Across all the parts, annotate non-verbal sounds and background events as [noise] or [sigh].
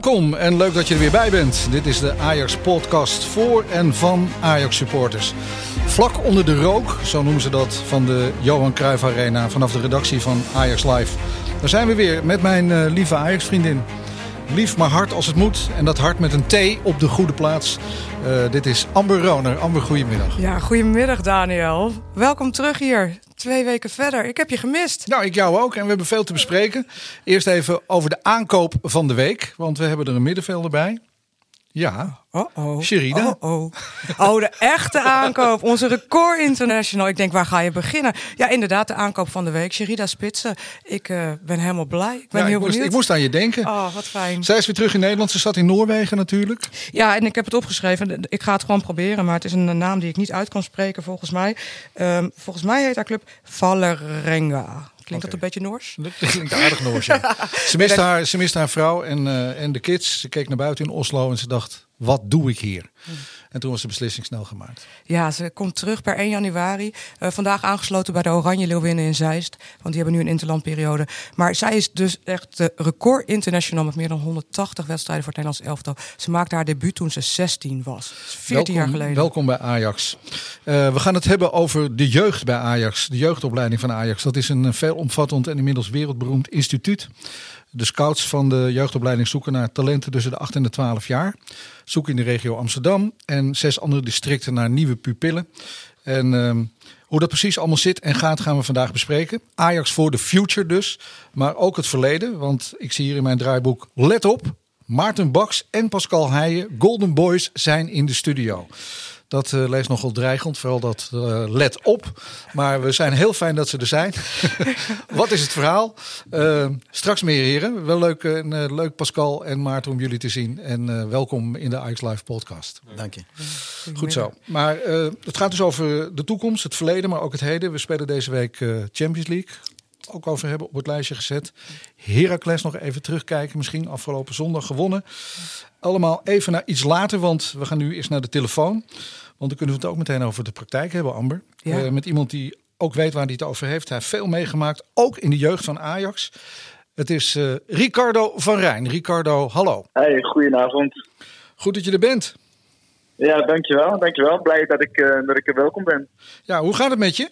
Welkom en leuk dat je er weer bij bent. Dit is de Ajax podcast voor en van Ajax supporters. Vlak onder de rook, zo noemen ze dat, van de Johan Cruijff Arena vanaf de redactie van Ajax Live. Daar zijn we weer met mijn uh, lieve Ajax vriendin. Lief maar hard als het moet. En dat hart met een T op de goede plaats. Uh, dit is Amber Roner. Amber, goedemiddag. Ja, goedemiddag Daniel. Welkom terug hier. Twee weken verder. Ik heb je gemist. Nou, ik jou ook. En we hebben veel te bespreken. Eerst even over de aankoop van de week. Want we hebben er een middenvelder bij. Ja, oh oh. Sherida. Oh, oh. oh, de echte aankoop. Onze record international. Ik denk, waar ga je beginnen? Ja, inderdaad, de aankoop van de week. Sherida Spitsen. Ik uh, ben helemaal blij. Ik ben ja, heel ik moest, benieuwd. ik moest aan je denken. Oh, wat fijn. Zij is weer terug in Nederland. Ze zat in Noorwegen natuurlijk. Ja, en ik heb het opgeschreven. Ik ga het gewoon proberen. Maar het is een naam die ik niet uit kan spreken, volgens mij. Um, volgens mij heet haar club Valerenga. Klinkt okay. dat een beetje Noors? [laughs] Dat klinkt aardig Noors, ja. [laughs] ze, mist haar, ze mist haar vrouw en, uh, en de kids. Ze keek naar buiten in Oslo en ze dacht, wat doe ik hier? En toen was de beslissing snel gemaakt. Ja, ze komt terug per 1 januari. Uh, vandaag aangesloten bij de Oranje Leeuwinnen in Zeist. Want die hebben nu een interlandperiode. Maar zij is dus echt de record international met meer dan 180 wedstrijden voor het Nederlands elftal. Ze maakte haar debuut toen ze 16 was. 14 welkom, jaar geleden. Welkom bij Ajax. Uh, we gaan het hebben over de jeugd bij Ajax. De jeugdopleiding van Ajax. Dat is een veelomvattend en inmiddels wereldberoemd instituut. De scouts van de jeugdopleiding zoeken naar talenten tussen de 8 en de 12 jaar. Zoeken in de regio Amsterdam en zes andere districten naar nieuwe pupillen. En uh, hoe dat precies allemaal zit en gaat, gaan we vandaag bespreken. Ajax voor de future dus, maar ook het verleden. Want ik zie hier in mijn draaiboek, let op, Maarten Baks en Pascal Heijen, Golden Boys, zijn in de studio. Dat uh, leest nogal dreigend, vooral dat uh, let op. Maar we zijn heel fijn dat ze er zijn. [laughs] Wat is het verhaal? Uh, straks meer heren. Wel leuk, leuk Pascal en Maarten om jullie te zien. En welkom in de Ajax Live podcast. Dank je. Goed zo. Maar het gaat dus over de toekomst, het verleden, maar ook het heden. We spelen deze week Champions League. Ook over hebben op het lijstje gezet. Heracles nog even terugkijken. Misschien afgelopen zondag gewonnen. Allemaal even naar iets later, want we gaan nu eerst naar de telefoon. Want dan kunnen we het ook meteen over de praktijk hebben, Amber. Ja. Uh, met iemand die ook weet waar hij het over heeft. Hij heeft veel meegemaakt, ook in de jeugd van Ajax. Het is uh, Ricardo van Rijn. Ricardo, hallo. Hey, goedenavond. Goed dat je er bent. Ja, dankjewel. Dankjewel. Blij dat ik, uh, dat ik er welkom ben. Ja, hoe gaat het met je?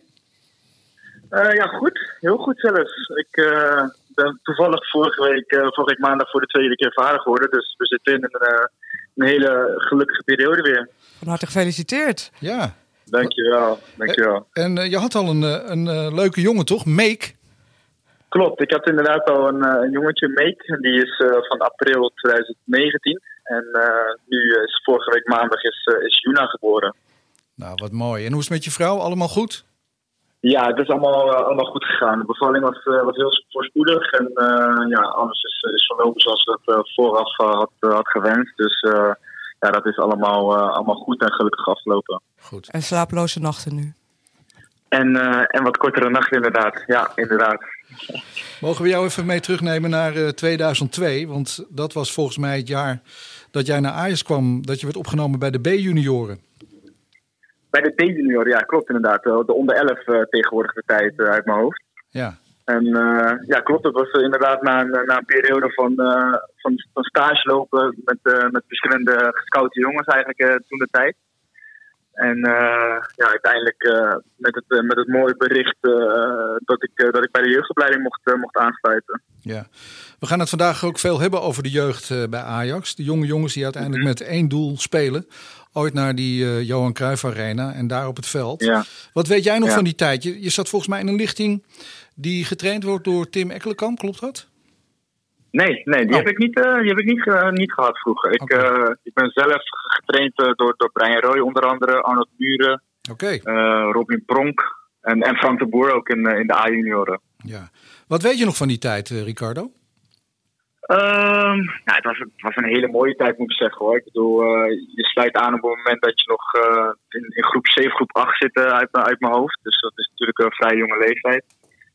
Uh, ja, goed. Heel goed zelfs. Ik uh, ben toevallig vorige week, uh, vorige week maandag voor de tweede keer vader geworden. Dus we zitten in een, een hele gelukkige periode weer. Van harte gefeliciteerd. Ja. Dankjewel. Dankjewel. En je had al een, een leuke jongen, toch? Meek? Klopt. Ik had inderdaad al een, een jongetje, Meek. Die is van april 2019. En nu is vorige week maandag is, is Juna geboren. Nou, wat mooi. En hoe is het met je vrouw? Allemaal goed? Ja, het is allemaal, uh, allemaal goed gegaan. De bevalling was, uh, was heel voorspoedig. En uh, ja, alles is, is verlopen zoals we het vooraf had, had gewenst. Dus ja, dat is allemaal, allemaal goed en gelukkig afgelopen. Goed. En slaaploze nachten nu? En, en wat kortere nachten inderdaad. Ja, inderdaad. Mogen we jou even mee terugnemen naar 2002? Want dat was volgens mij het jaar dat jij naar Ajax kwam. Dat je werd opgenomen bij de B-junioren. Bij de D-junior, ja, klopt inderdaad. De onder 11 uh, tegenwoordig de tijd uh, uit mijn hoofd. Ja. En uh, ja, klopt. Dat was inderdaad na een, na een periode van, van, van stage lopen met, met verschillende gescoute jongens eigenlijk toen de tijd. En ja, uiteindelijk met, het, met het mooie bericht dat, ik, dat ik bij de jeugdopleiding mocht, mocht aansluiten. Ja, we gaan het vandaag ook veel hebben over de jeugd bij Ajax. De jonge jongens die uiteindelijk mm -hmm. met één doel spelen ooit naar die uh, Johan Cruijff Arena en daar op het veld. Ja. Wat weet jij nog ja. van die tijd? Je, je, zat volgens mij in een lichting die getraind wordt door Tim Ekkelenkamp, klopt dat? Nee, nee die Oh. heb ik niet, uh, die heb ik niet, uh, niet gehad vroeger. Ik, uh, ik ben zelf getraind door, door Brian Roy onder andere, Arnold Muren. Robin Pronk. En, en Frank de Boer ook in, in de A-junioren. Ja. Wat weet je nog van die tijd, Ricardo? Um, het, was, was een hele mooie tijd, moet ik zeggen hoor. Ik bedoel, uh, je sluit aan op het moment dat je nog uh, in, in, groep 7, groep 8 zit uh, uit, uit mijn hoofd. Dus dat is natuurlijk een vrij jonge leeftijd.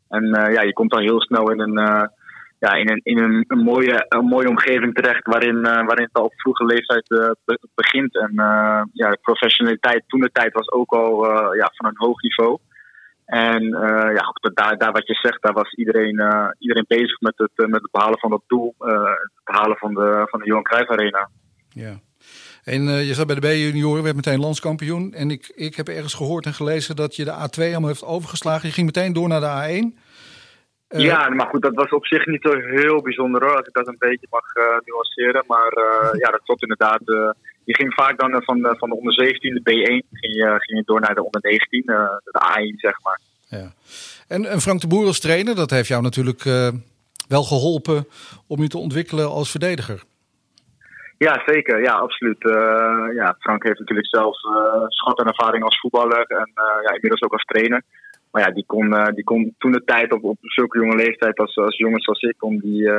En ja, je komt al heel snel in een, ja, in een, in een, een, mooie, een mooie omgeving terecht waarin, waarin het al op vroege leeftijd begint. En ja, de professionaliteit toen de tijd was ook al ja, van een hoog niveau. En uh, ja, goed, daar, daar wat je zegt, daar was iedereen, uh, iedereen bezig met het, uh, met het behalen van dat doel. het behalen van de, van de Johan Cruijff Arena. Ja. En je zat bij de B-junioren, werd meteen landskampioen. En ik, ik heb ergens gehoord en gelezen dat je de A2 allemaal heeft overgeslagen. Je ging meteen door naar de A1. ja, maar goed, dat was op zich niet zo heel bijzonder hoor, als ik dat een beetje mag nuanceren. Maar ja, dat klopt inderdaad. Je ging vaak dan van, de, van de onder 17, de B1, ging je, ging je door naar de onder 19, de A1 zeg maar. Ja. En, en Frank de Boer als trainer, dat heeft jou natuurlijk uh, wel geholpen om je te ontwikkelen als verdediger. Ja, zeker. Ja, absoluut. Uh, ja, Frank heeft natuurlijk zelf uh, schat en ervaring als voetballer en ja, inmiddels ook als trainer. Maar ja, die kon, die kon toen de tijd op, op zulke jonge leeftijd als, als jongens als ik, kon die,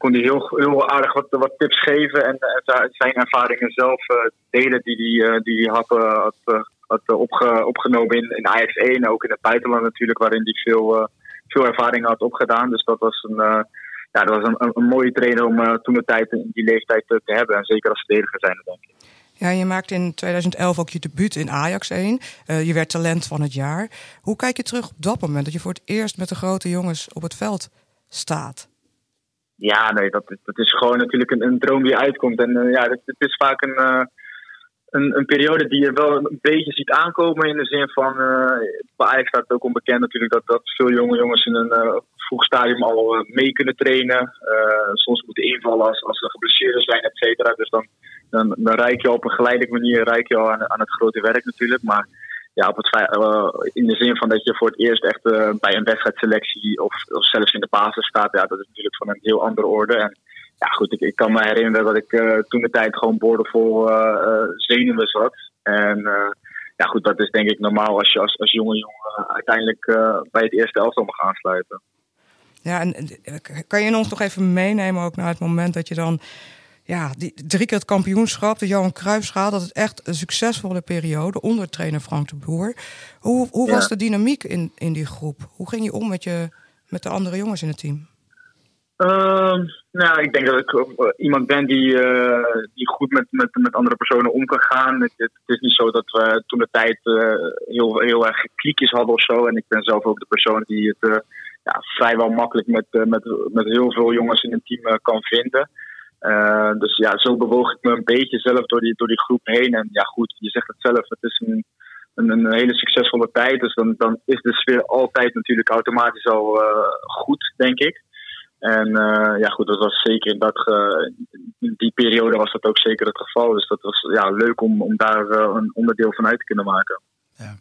kon die heel, heel aardig wat, wat tips geven en zijn ervaringen zelf delen die, die, die hij had, eh, opge, opgenomen in, in Ajax 1. Ook in het buitenland natuurlijk, waarin hij veel, veel ervaring had opgedaan. Dus dat was een, ja, dat was een, een, mooie trainer om toen de tijd die leeftijd te, hebben. En zeker als verdediger zijn, denk ik. Ja, je maakte in 2011 ook je debuut in Ajax 1. Uh, je werd talent van het jaar. Hoe kijk je terug op dat moment dat je voor het eerst met de grote jongens op het veld staat? Ja, nee, dat, dat is gewoon natuurlijk een, een droom die uitkomt. En uh, ja, het, het, is vaak een, uh, een, een, periode die je wel een beetje ziet aankomen. In de zin van, uh, bij Ajax staat het ook onbekend natuurlijk dat, dat veel jonge jongens in een vroeg stadium al mee kunnen trainen. soms moeten invallen als, als er geblesseerd zijn, et cetera. Dus dan, dan, dan rijk je op een geleidelijke manier rijk je al aan, aan het grote werk natuurlijk. Maar ja, op het, in de zin van dat je voor het eerst echt bij een wedstrijdselectie of, of zelfs in de basis staat, ja, dat is natuurlijk van een heel andere orde. En, ja, goed, ik, ik kan me herinneren dat ik uh, toen de tijd gewoon boordevol zenuwen zat. En ja, goed, dat is denk ik normaal als je als, als jonge jongen uiteindelijk bij het eerste elftal mag aansluiten. Ja, en kan je ons nog even meenemen ook naar het moment dat je dan ja, die, drie keer het kampioenschap, de Johan Cruijffschaal, dat is echt een succesvolle periode onder trainer Frank de Boer. Hoe, hoe ja. was de dynamiek in, in die groep? Hoe ging je om met, je, met de andere jongens in het team? Uh, nou, ik denk dat ik uh, iemand ben die, uh, die goed met, met, met andere personen om kan gaan. Het, het is niet zo dat we toen de tijd uh, heel, heel erg kliekjes hadden of zo. En ik ben zelf ook de persoon die het ja, vrijwel makkelijk met, met, met heel veel jongens in een team kan vinden. Dus ja, zo bewoog ik me een beetje zelf door die, door die groep heen. En ja, goed, je zegt het zelf, het is een, een, een hele succesvolle tijd. Dus dan, dan is de sfeer altijd natuurlijk automatisch al goed, denk ik. En uh, ja, goed, dat was zeker in, dat, die periode was dat ook zeker het geval. Dus dat was ja, leuk om, om daar een onderdeel van uit te kunnen maken. Ja.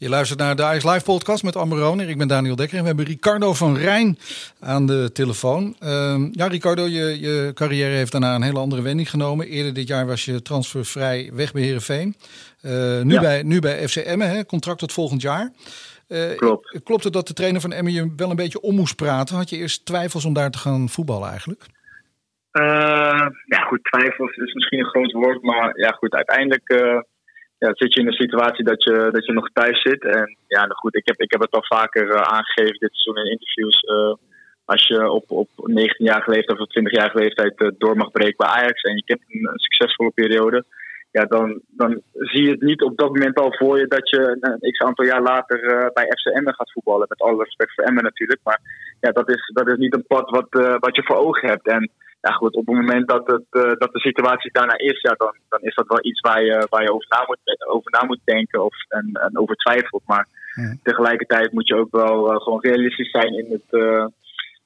Je luistert naar de Ice Live podcast met Amber Roner. Ik ben Daniel Dekker en we hebben Ricardo van Rijn aan de telefoon. Uh, ja, Ricardo, je, je carrière heeft daarna een hele andere wending genomen. Eerder dit jaar was je transfervrij weg bij Heerenveen. Uh, nu, ja. bij, nu bij FC Emmen, hè, contract tot volgend jaar. Uh, Klopt. Klopt het dat de trainer van Emmen je wel een beetje om moest praten? Had je eerst twijfels om daar te gaan voetballen eigenlijk? Uh, ja, goed, twijfels is misschien een groot woord. Maar ja, goed, uiteindelijk ja, zit je in een situatie dat je, dat je nog thuis zit. En ja, nou goed, ik heb, ik heb het al vaker aangegeven dit seizoen in interviews. als je op, op 19-jarige leeftijd of 20-jarige leeftijd door mag breken bij Ajax en je kent een, een succesvolle periode ja, dan, dan zie je het niet op dat moment al voor je dat je een x aantal jaar later bij FC Emmen gaat voetballen. Met alle respect voor Emmen natuurlijk. Maar ja, dat is, dat is niet een pad wat, wat je voor ogen hebt. En ja, goed, op het moment dat, het, uh, dat de situatie daarna is, ja, dan, dan is dat wel iets waar je, waar je over, na moet, over na moet denken of, en, en over twijfelt. Maar ja. tegelijkertijd moet je ook wel gewoon realistisch zijn in het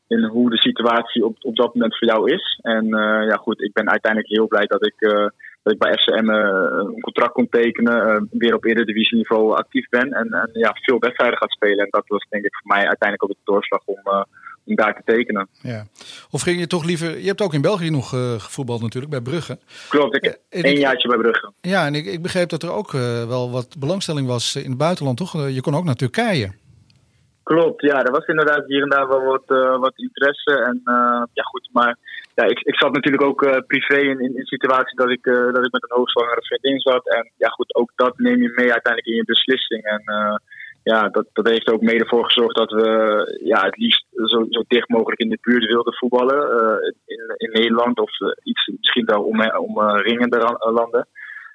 in hoe de situatie op, op dat moment voor jou is. En ja, goed, ik ben uiteindelijk heel blij dat ik, dat ik bij FCM een contract kon tekenen. weer op eredivisie niveau actief ben. En, en ja, veel wedstrijden gaat spelen. En dat was denk ik voor mij uiteindelijk ook de doorslag om, om daar te tekenen. Ja. Of ging je toch liever... Je hebt ook in België nog gevoetbald natuurlijk, bij Brugge. Klopt, ik één jaartje bij Brugge. Ja, en ik, ik begreep dat er ook wel wat belangstelling was in het buitenland, toch? je kon ook naar Turkije. Klopt, ja, er was inderdaad hier en daar wel wat, wat interesse. En ja, goed, maar ja, ik, ik zat natuurlijk ook uh, privé in, in, in situatie dat ik, uh, dat ik met een hoogzwangere vriendin zat. En ja, goed, ook dat neem je mee uiteindelijk in je beslissing. En uh, ja, dat, dat heeft ook mede voor gezorgd dat we ja, het liefst zo, zo dicht mogelijk in de buurt wilden voetballen. in, in Nederland of iets misschien wel om, omringende landen.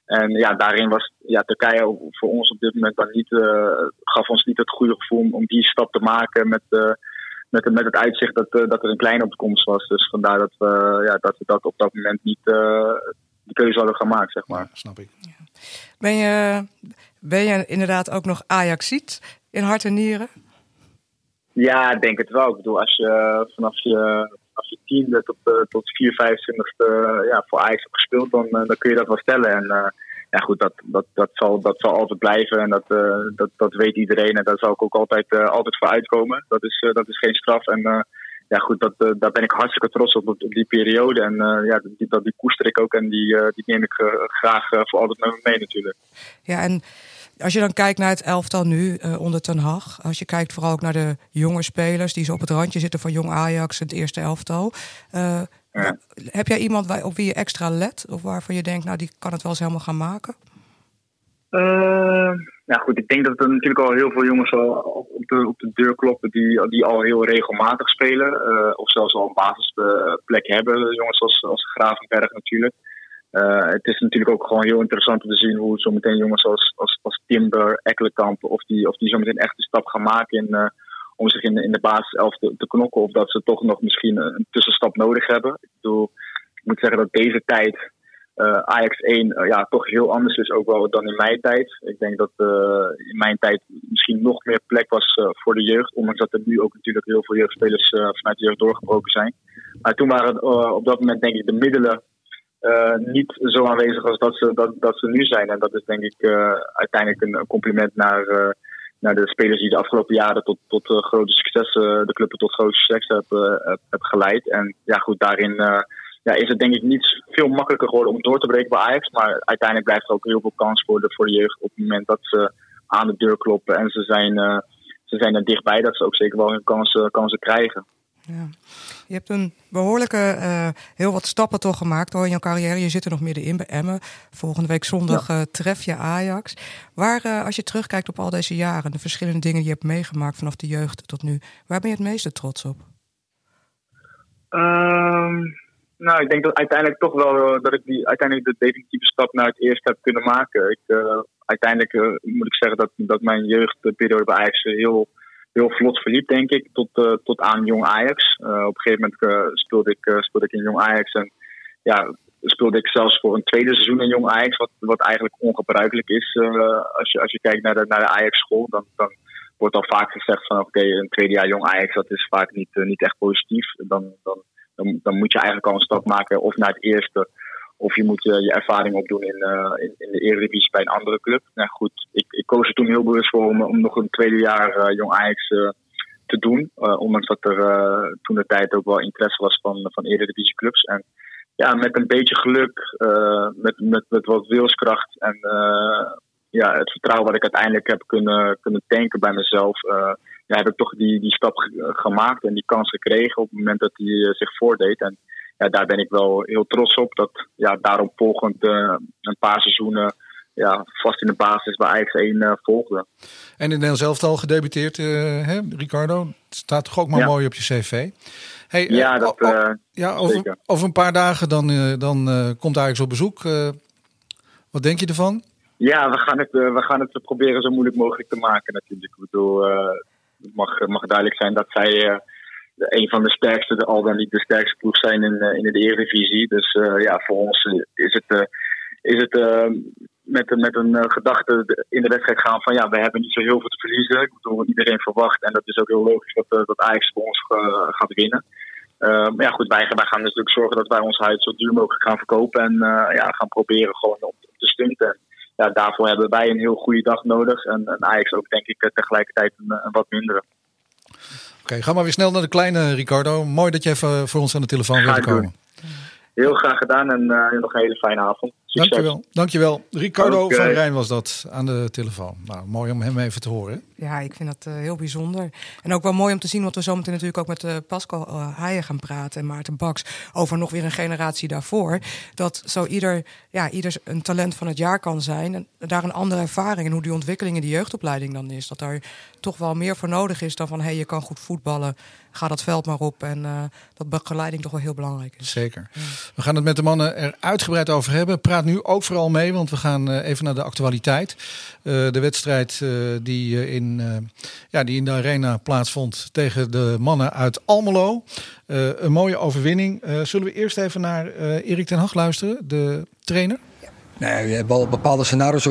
En ja, daarin was ja, Turkije voor ons op dit moment dan niet, gaf ons niet het goede gevoel om, om die stap te maken met met, met het uitzicht dat, uh, dat er een kleine opkomst was. Dus vandaar dat we, ja, dat, we dat op dat moment niet uh, de keuze hadden gemaakt, zeg maar. Ja, snap ik. Ja. Ben, je, ben je inderdaad ook nog Ajaxiet in hart en nieren? Ja, ik denk het wel. Ik bedoel, als je vanaf je, als je tiende tot, uh, tot 4, 25 ja, voor Ajax hebt gespeeld, dan, dan kun je dat wel stellen. En ja, goed, dat, dat, dat, zal, dat zal altijd blijven en dat, dat, dat weet iedereen. En daar zal ik ook altijd, altijd voor uitkomen. Dat is, dat is geen straf. En ja, goed, dat, daar ben ik hartstikke trots op, op, die periode. En ja, die, dat, die koester ik ook en die, die neem ik graag voor altijd met me mee natuurlijk. Ja, en als je dan kijkt naar het elftal nu onder Ten Hag, als je kijkt vooral ook naar de jonge spelers die zo op het randje zitten van jong Ajax, het eerste elftal. Heb jij iemand op wie je extra let? Of waarvan je denkt, nou die kan het wel eens helemaal gaan maken? Uh, goed, ik denk dat er natuurlijk al heel veel jongens op de, op de deur kloppen die, die al heel regelmatig spelen. Uh, of zelfs al een basisplek hebben. Jongens als, als Gravenberg natuurlijk. Uh, het is natuurlijk ook gewoon heel interessant om te zien hoe zometeen jongens als, als, als Timber, Ekkelenkamp, of die, of die zometeen echt een stap gaan maken in, om zich in in de basiself te, te knokken. Of dat ze toch nog misschien een tussenstap nodig hebben. Ik bedoel, ik moet zeggen dat deze tijd uh, Ajax 1 uh, ja, toch heel anders is ook wel dan in mijn tijd. Ik denk dat uh, in mijn tijd misschien nog meer plek was voor de jeugd. Ondanks dat er nu ook natuurlijk heel veel jeugdspelers vanuit de jeugd doorgebroken zijn. Maar toen waren op dat moment denk ik de middelen niet zo aanwezig als dat ze, dat, dat ze nu zijn. En dat is denk ik uiteindelijk een compliment naar naar de spelers die de afgelopen jaren tot, tot grote successen, de club tot grote succes hebben heb, geleid. En ja, goed, daarin ja, is het denk ik niet veel makkelijker geworden om door te breken bij Ajax. Maar uiteindelijk blijft er ook heel veel kans voor de, voor de jeugd op het moment dat ze aan de deur kloppen. En ze zijn, uh, ze zijn er dichtbij dat ze ook zeker wel hun kansen, kansen krijgen. Ja. Je hebt een behoorlijke, uh, heel wat stappen toch gemaakt hoor in jouw carrière. Je zit er nog middenin bij Emmen. Volgende week zondag ja. uh, tref je Ajax. Waar, uh, als je terugkijkt op al deze jaren, de verschillende dingen die je hebt meegemaakt vanaf de jeugd tot nu, waar ben je het meeste trots op? Um, nou, ik denk dat uiteindelijk toch wel dat ik die, uiteindelijk de definitieve stap naar het eerste heb kunnen maken. Ik, uiteindelijk moet ik zeggen dat, dat mijn jeugdperiode bij Ajax heel heel vlot verliep, denk ik, tot, tot aan Jong Ajax. Op een gegeven moment speelde, ik, speelde ik in Jong Ajax en ja, speelde ik zelfs voor een tweede seizoen in Jong Ajax, wat, wat eigenlijk ongebruikelijk is. als, je, als je kijkt naar de, naar de Ajax-school, dan, dan wordt al vaak gezegd van oké, een tweede jaar Jong Ajax, dat is vaak niet, niet echt positief. Dan, dan, dan, dan moet je eigenlijk al een stap maken of naar het eerste of je moet uh, je ervaring opdoen in, uh, in, in, de Eredivisie bij een andere club. Nou goed, ik, ik koos er toen heel bewust voor om, nog een tweede jaar uh, Jong Ajax te doen. ondanks dat er toen de tijd ook wel interesse was van, van Eredivisie clubs. En ja, met een beetje geluk, met, met, met wat wilskracht en ja, het vertrouwen wat ik uiteindelijk heb kunnen, kunnen tanken bij mezelf. Ja, heb ik toch die, die stap gemaakt en die kans gekregen op het moment dat die zich voordeed. En ja, daar ben ik wel heel trots op. Dat ja, daarop volgend uh, een paar seizoenen ja, vast in de basis bij Ajax 1 uh, volgde. En in Nederland zelf al gedebuteerd, uh, hè, Ricardo? Het staat toch ook maar ja. mooi op je cv? Hey, ja, dat, oh, ja over, over, een paar dagen dan, dan komt Ajax op bezoek. wat denk je ervan? Ja, we gaan, het, we gaan het proberen zo moeilijk mogelijk te maken natuurlijk. Ik bedoel, het mag, mag duidelijk zijn dat zij een van de sterkste, al dan niet de sterkste ploeg zijn in, in de Eredivisie. Dus uh, ja, voor ons is het, is het met, met een gedachte in de wedstrijd gaan van ja, we hebben niet zo heel veel te verliezen. Ik bedoel, iedereen verwacht en dat is ook heel logisch dat, dat Ajax voor ons gaat winnen. maar ja, goed, wij, gaan natuurlijk zorgen dat wij ons huid zo duur mogelijk gaan verkopen en ja, gaan proberen gewoon op te stunten. Ja, daarvoor hebben wij een heel goede dag nodig en, en Ajax ook denk ik tegelijkertijd een, een wat mindere. Oké, ga maar weer snel naar de kleine Ricardo. Mooi dat je even voor ons aan de telefoon wilde komen. Heel graag gedaan en uh, nog een hele fijne avond. Succes. Dankjewel. Dankjewel. Ricardo okay. van Rijn was dat aan de telefoon. Nou, mooi om hem even te horen. Ja, ik vind dat uh, heel bijzonder. En ook wel mooi om te zien, want we zometeen natuurlijk ook met uh, Pascal uh, Heijen gaan praten en Maarten Baks over nog weer een generatie daarvoor. Dat zo ieder, ja, ieder een talent van het jaar kan zijn. En daar een andere ervaring en hoe die ontwikkeling in de jeugdopleiding dan is. Dat daar toch wel meer voor nodig is dan van hé, hey, je kan goed voetballen. Ga dat veld maar op. En uh, dat begeleiding toch wel heel belangrijk is. Zeker. Ja. We gaan het met de mannen er uitgebreid over hebben. Praat nu ook vooral mee, want we gaan uh, even naar de actualiteit. Uh, de wedstrijd die, in, ja, die in de arena plaatsvond tegen de mannen uit Almelo. een mooie overwinning. zullen we eerst even naar Erik ten Hag luisteren, de trainer? Nee, je hebt wel bepaalde scenario's,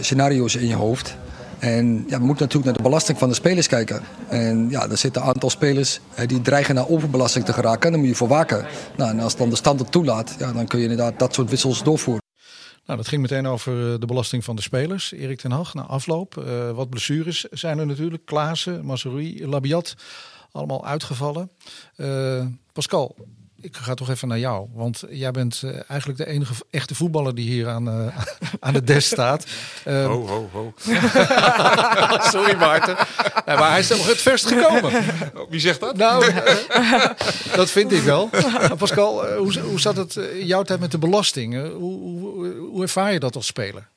scenario's in je hoofd. En ja, we moeten natuurlijk naar de belasting van de spelers kijken. En ja, er zitten een aantal spelers die dreigen naar overbelasting te geraken. En daar moet je voor waken. Nou, en als dan de stand het toelaat, ja, dan kun je inderdaad dat soort wissels doorvoeren. Nou, dat ging meteen over de belasting van de spelers. Erik ten Hag, na afloop. Uh, wat blessures zijn er natuurlijk. Klaassen, Masseroui, Labiat, allemaal uitgevallen. Uh, Pascal, ik ga toch even naar jou. Want jij bent uh, eigenlijk de enige echte voetballer die hier aan, uh, [laughs] aan het desk staat. Uh, ho, ho, ho. [laughs] Sorry Maarten. Ja, maar hij is nog het verst gekomen. Wie zegt dat? Nou, dat vind ik wel. Pascal, hoe, hoe zat het in jouw tijd met de belasting? Hoe, hoe, hoe ervaar je dat als speler?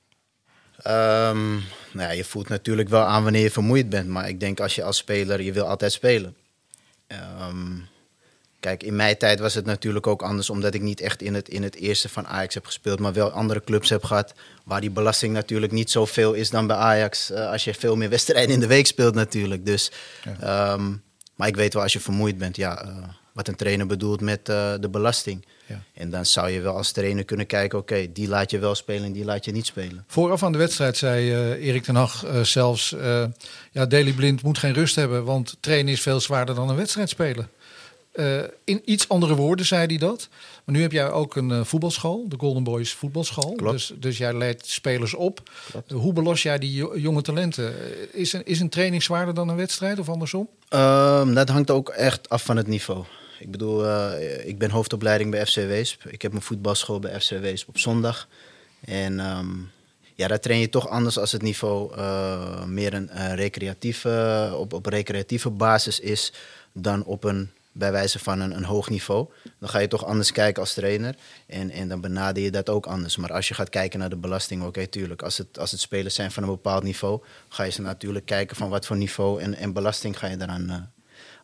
Um, nou ja, je voelt natuurlijk wel aan wanneer je vermoeid bent. Maar ik denk als je als speler, je wil altijd spelen. Um, Kijk, in mijn tijd was het natuurlijk ook anders, omdat ik niet echt in het, in het eerste van Ajax heb gespeeld, maar wel andere clubs heb gehad, waar die belasting natuurlijk niet zoveel is dan bij Ajax, uh, als je veel meer wedstrijden in de week speelt natuurlijk. Dus, ja. um, maar ik weet wel, als je vermoeid bent, ja, uh, wat een trainer bedoelt met uh, de belasting. Ja. En dan zou je wel als trainer kunnen kijken, oké, okay, die laat je wel spelen en die laat je niet spelen. Vooraf aan de wedstrijd zei Erik ten Hag zelfs, ja, Daley Blind moet geen rust hebben, want trainen is veel zwaarder dan een wedstrijd spelen. Uh, in iets andere woorden zei hij dat. Maar nu heb jij ook een uh, voetbalschool, de Golden Boys voetbalschool. Dus, dus jij leidt spelers op. Uh, hoe belos jij die jonge talenten? Is een, is een training zwaarder dan een wedstrijd of andersom? Um, dat hangt ook echt af van het niveau. Ik bedoel, ik ben hoofdopleiding bij FC Weesp. Ik heb mijn voetbalschool bij FC Weesp op zondag. En um, ja, daar train je toch anders als het niveau meer een recreatieve, op, op recreatieve basis is dan op een bij wijze van een, een hoog niveau. Dan ga je toch anders kijken als trainer. En, en dan benader je dat ook anders. Maar als je gaat kijken naar de belasting, oké, okay, tuurlijk. Als het, als het spelers zijn van een bepaald niveau, ga je ze natuurlijk kijken van wat voor niveau en, en belasting ga je daaraan uh,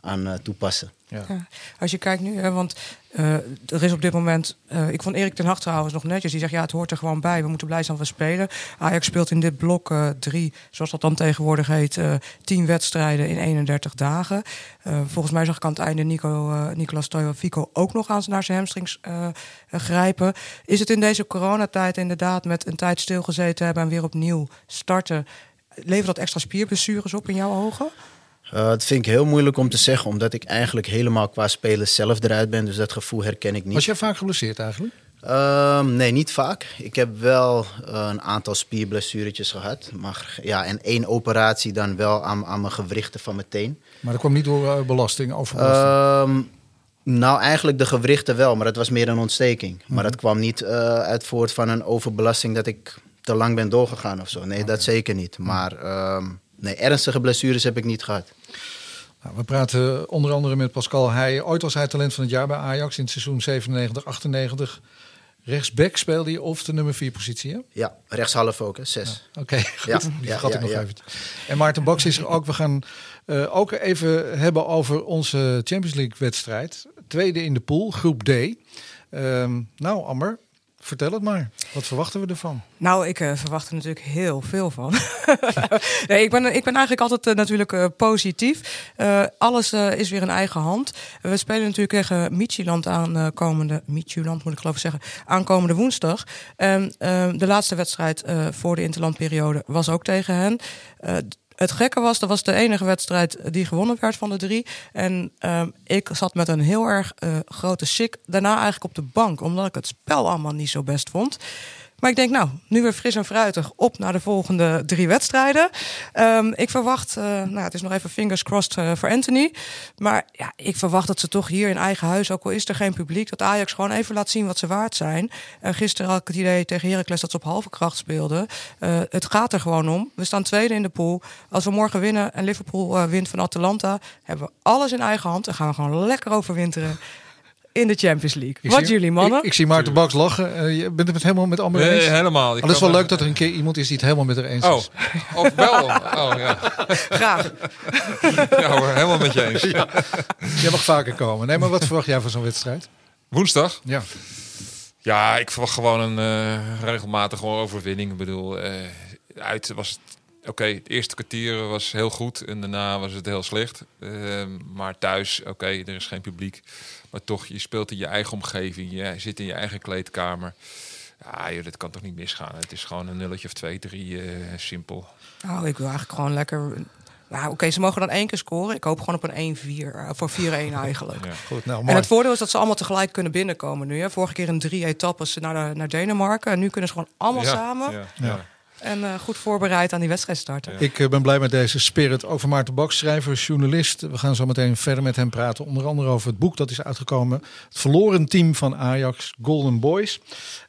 aan, uh, toepassen. Ja. Ja. Als je kijkt nu, hè, want uh, er is op dit moment. Uh, ik vond Erik ten Hag trouwens nog netjes. Die zegt ja, het hoort er gewoon bij. We moeten blij zijn van spelen. Ajax speelt in dit blok uh, drie, zoals dat dan tegenwoordig heet, tien wedstrijden in 31 dagen. volgens mij zag ik aan het einde Nico, Nicolas Fico ook nog aan naar zijn hamstrings grijpen. Is het in deze coronatijd inderdaad met een tijd stilgezeten hebben en weer opnieuw starten? Levert dat extra spierblessures op in jouw ogen? Uh, dat vind ik heel moeilijk om te zeggen, omdat ik eigenlijk helemaal qua spelen zelf eruit ben. Dus dat gevoel herken ik niet. Was jij vaak geblesseerd eigenlijk? Uh, nee, niet vaak. Ik heb wel uh, een aantal spierblessuretjes gehad. Maar ja, en één operatie dan wel aan, aan mijn gewrichten van mijn teen. Maar dat kwam niet door uh, belasting? Overbelasting? nou, eigenlijk de gewrichten wel, maar dat was meer een ontsteking. Mm -hmm. Maar dat kwam niet uit voort van een overbelasting dat ik te lang ben doorgegaan of zo. Nee, okay. dat zeker niet. Maar ehm, nee, ernstige blessures heb ik niet gehad. Nou, we praten onder andere met Pascal Heij. Ooit was hij talent van het jaar bij Ajax in het seizoen 97, 98. Rechtsback speelde je of de nummer 4 positie, hè? Ja, rechtshalf ook, hè? Zes. Ja, Oké, [laughs] okay, ja, die vergat ja, ik nog even. En Maarten Baks is er ook. We gaan uh, ook even hebben over onze Champions League wedstrijd. Tweede in de pool, groep D. Um, nou, Amber, Vertel het maar. Wat verwachten we ervan? Nou, ik uh, verwacht er natuurlijk heel veel van. [laughs] nee, ik, ben, ik ben eigenlijk altijd uh, natuurlijk uh, positief. alles is weer in eigen hand. We spelen natuurlijk tegen Michieland aankomende... Michieland moet ik geloof ik zeggen. Aankomende woensdag. En de laatste wedstrijd voor de interlandperiode was ook tegen hen. Het gekke was, dat was de enige wedstrijd die gewonnen werd van de drie. En uh, ik zat met een heel erg uh, grote sik daarna eigenlijk op de bank. Omdat ik het spel allemaal niet zo best vond. Maar ik denk, nou, nu weer fris en fruitig op naar de volgende drie wedstrijden. Ehm, ik verwacht, uh, nou, het is nog even fingers crossed uh, voor Anthony. Maar ja, ik verwacht dat ze toch hier in eigen huis, ook al is er geen publiek, dat Ajax gewoon even laat zien wat ze waard zijn. Uh, gisteren had ik het idee tegen Heracles dat ze op halve kracht speelden. het gaat er gewoon om. We staan tweede in de pool. Als we morgen winnen en Liverpool wint van Atalanta, hebben we alles in eigen hand en gaan we gewoon lekker overwinteren in de Champions League. Ik Wat zie, jullie mannen? Ik, ik zie Maarten Baks lachen. Uh, je bent het helemaal met Amber Nee, eens? helemaal. Ik Oh, dat is wel leuk dat er een keer iemand is die het helemaal met haar eens Oh, is. of wel. Oh ja. [laughs] Graag. ja hoor, helemaal met je eens. [laughs] Jij mag vaker komen. Nee, maar wat verwacht jij van zo'n wedstrijd? Woensdag? Ja. Ja, ik verwacht gewoon een eh, regelmatige overwinning. Ik bedoel, eh, uit was het... Oké, het eerste kwartier was heel goed en daarna was het heel slecht. Ehm, maar thuis, oké, er is geen publiek. Maar toch, je speelt in je eigen omgeving. Je zit in je eigen kleedkamer. Ja, joh, dat kan toch niet misgaan. Het is gewoon een nulletje of twee, drie, eh, simpel. Nou, ik wil eigenlijk gewoon lekker. Nou, oké, ze mogen dan één keer scoren. Ik hoop gewoon op een 1-4. eh, voor 4-1 eigenlijk. [laughs] Ja. Goed, nou En het voordeel is dat ze allemaal tegelijk kunnen binnenkomen nu. Hè. Vorige keer in drie etappes naar, de, naar Denemarken. En nu kunnen ze gewoon allemaal Ja, samen. ja, Ja. ja. En eh, goed voorbereid aan die wedstrijd starten. Ik eh, ben blij met deze spirit. Van Maarten Baks, schrijver, journalist. We gaan zo meteen verder met hem praten. Onder andere over het boek dat is uitgekomen. Het verloren team van Ajax, Golden Boys.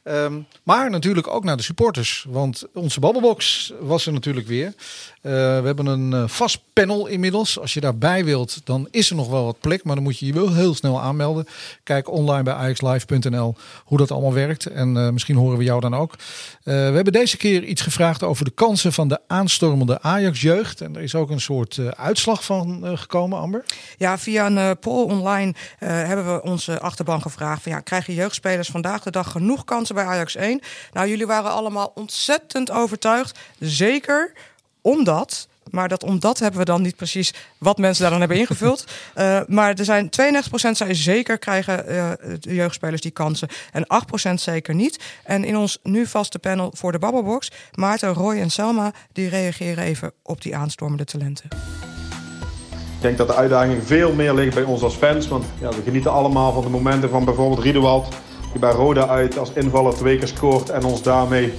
Ehm, maar natuurlijk ook naar de supporters. Want onze babbelbox was er natuurlijk weer. Eh, we hebben een eh, vast panel inmiddels. Als je daarbij wilt, dan is er nog wel wat plek. Maar dan moet je je wel heel snel aanmelden. Kijk online bij ajaxlive.nl hoe dat allemaal werkt. En eh, misschien horen we jou dan ook. We hebben deze keer iets gevraagd over de kansen van de aanstormende Ajax-jeugd. En er is ook een soort uitslag van gekomen, Amber. Ja, via een poll online hebben we onze achterban gevraagd: van, ja, krijgen jeugdspelers vandaag de dag genoeg kansen bij Ajax 1? Nou, jullie waren allemaal ontzettend overtuigd. Zeker omdat. Maar dat omdat hebben we dan niet precies wat mensen daar dan hebben ingevuld. [laughs] Eh, maar er zijn 92% zei zeker krijgen eh, de jeugdspelers die kansen. En 8% zeker niet. En in ons nu vaste panel voor de Babbelbox, Maarten, Roy en Selma, die reageren even op die aanstormende talenten. Ik denk dat de uitdaging veel meer ligt bij ons als fans. Want ja, we genieten allemaal van de momenten van bijvoorbeeld Riedewald. Die bij Roda uit als invaller twee keer scoort. En ons daarmee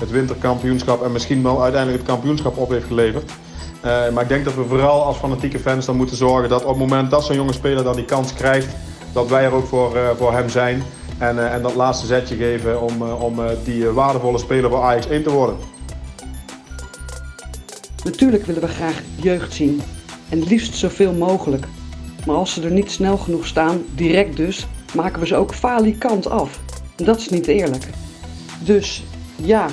het winterkampioenschap en misschien wel uiteindelijk het kampioenschap op heeft geleverd. Eh, maar ik denk dat we vooral als fanatieke fans dan moeten zorgen dat op het moment dat zo'n jonge speler dan die kans krijgt. Dat wij er ook voor, eh, voor hem zijn. En, eh, en dat laatste zetje geven om, om die waardevolle speler voor Ajax 1 te worden. Natuurlijk willen we graag jeugd zien. En liefst zoveel mogelijk. Maar als ze er niet snel genoeg staan, direct dus, maken we ze ook falikant af. En dat is niet eerlijk. Dus ja,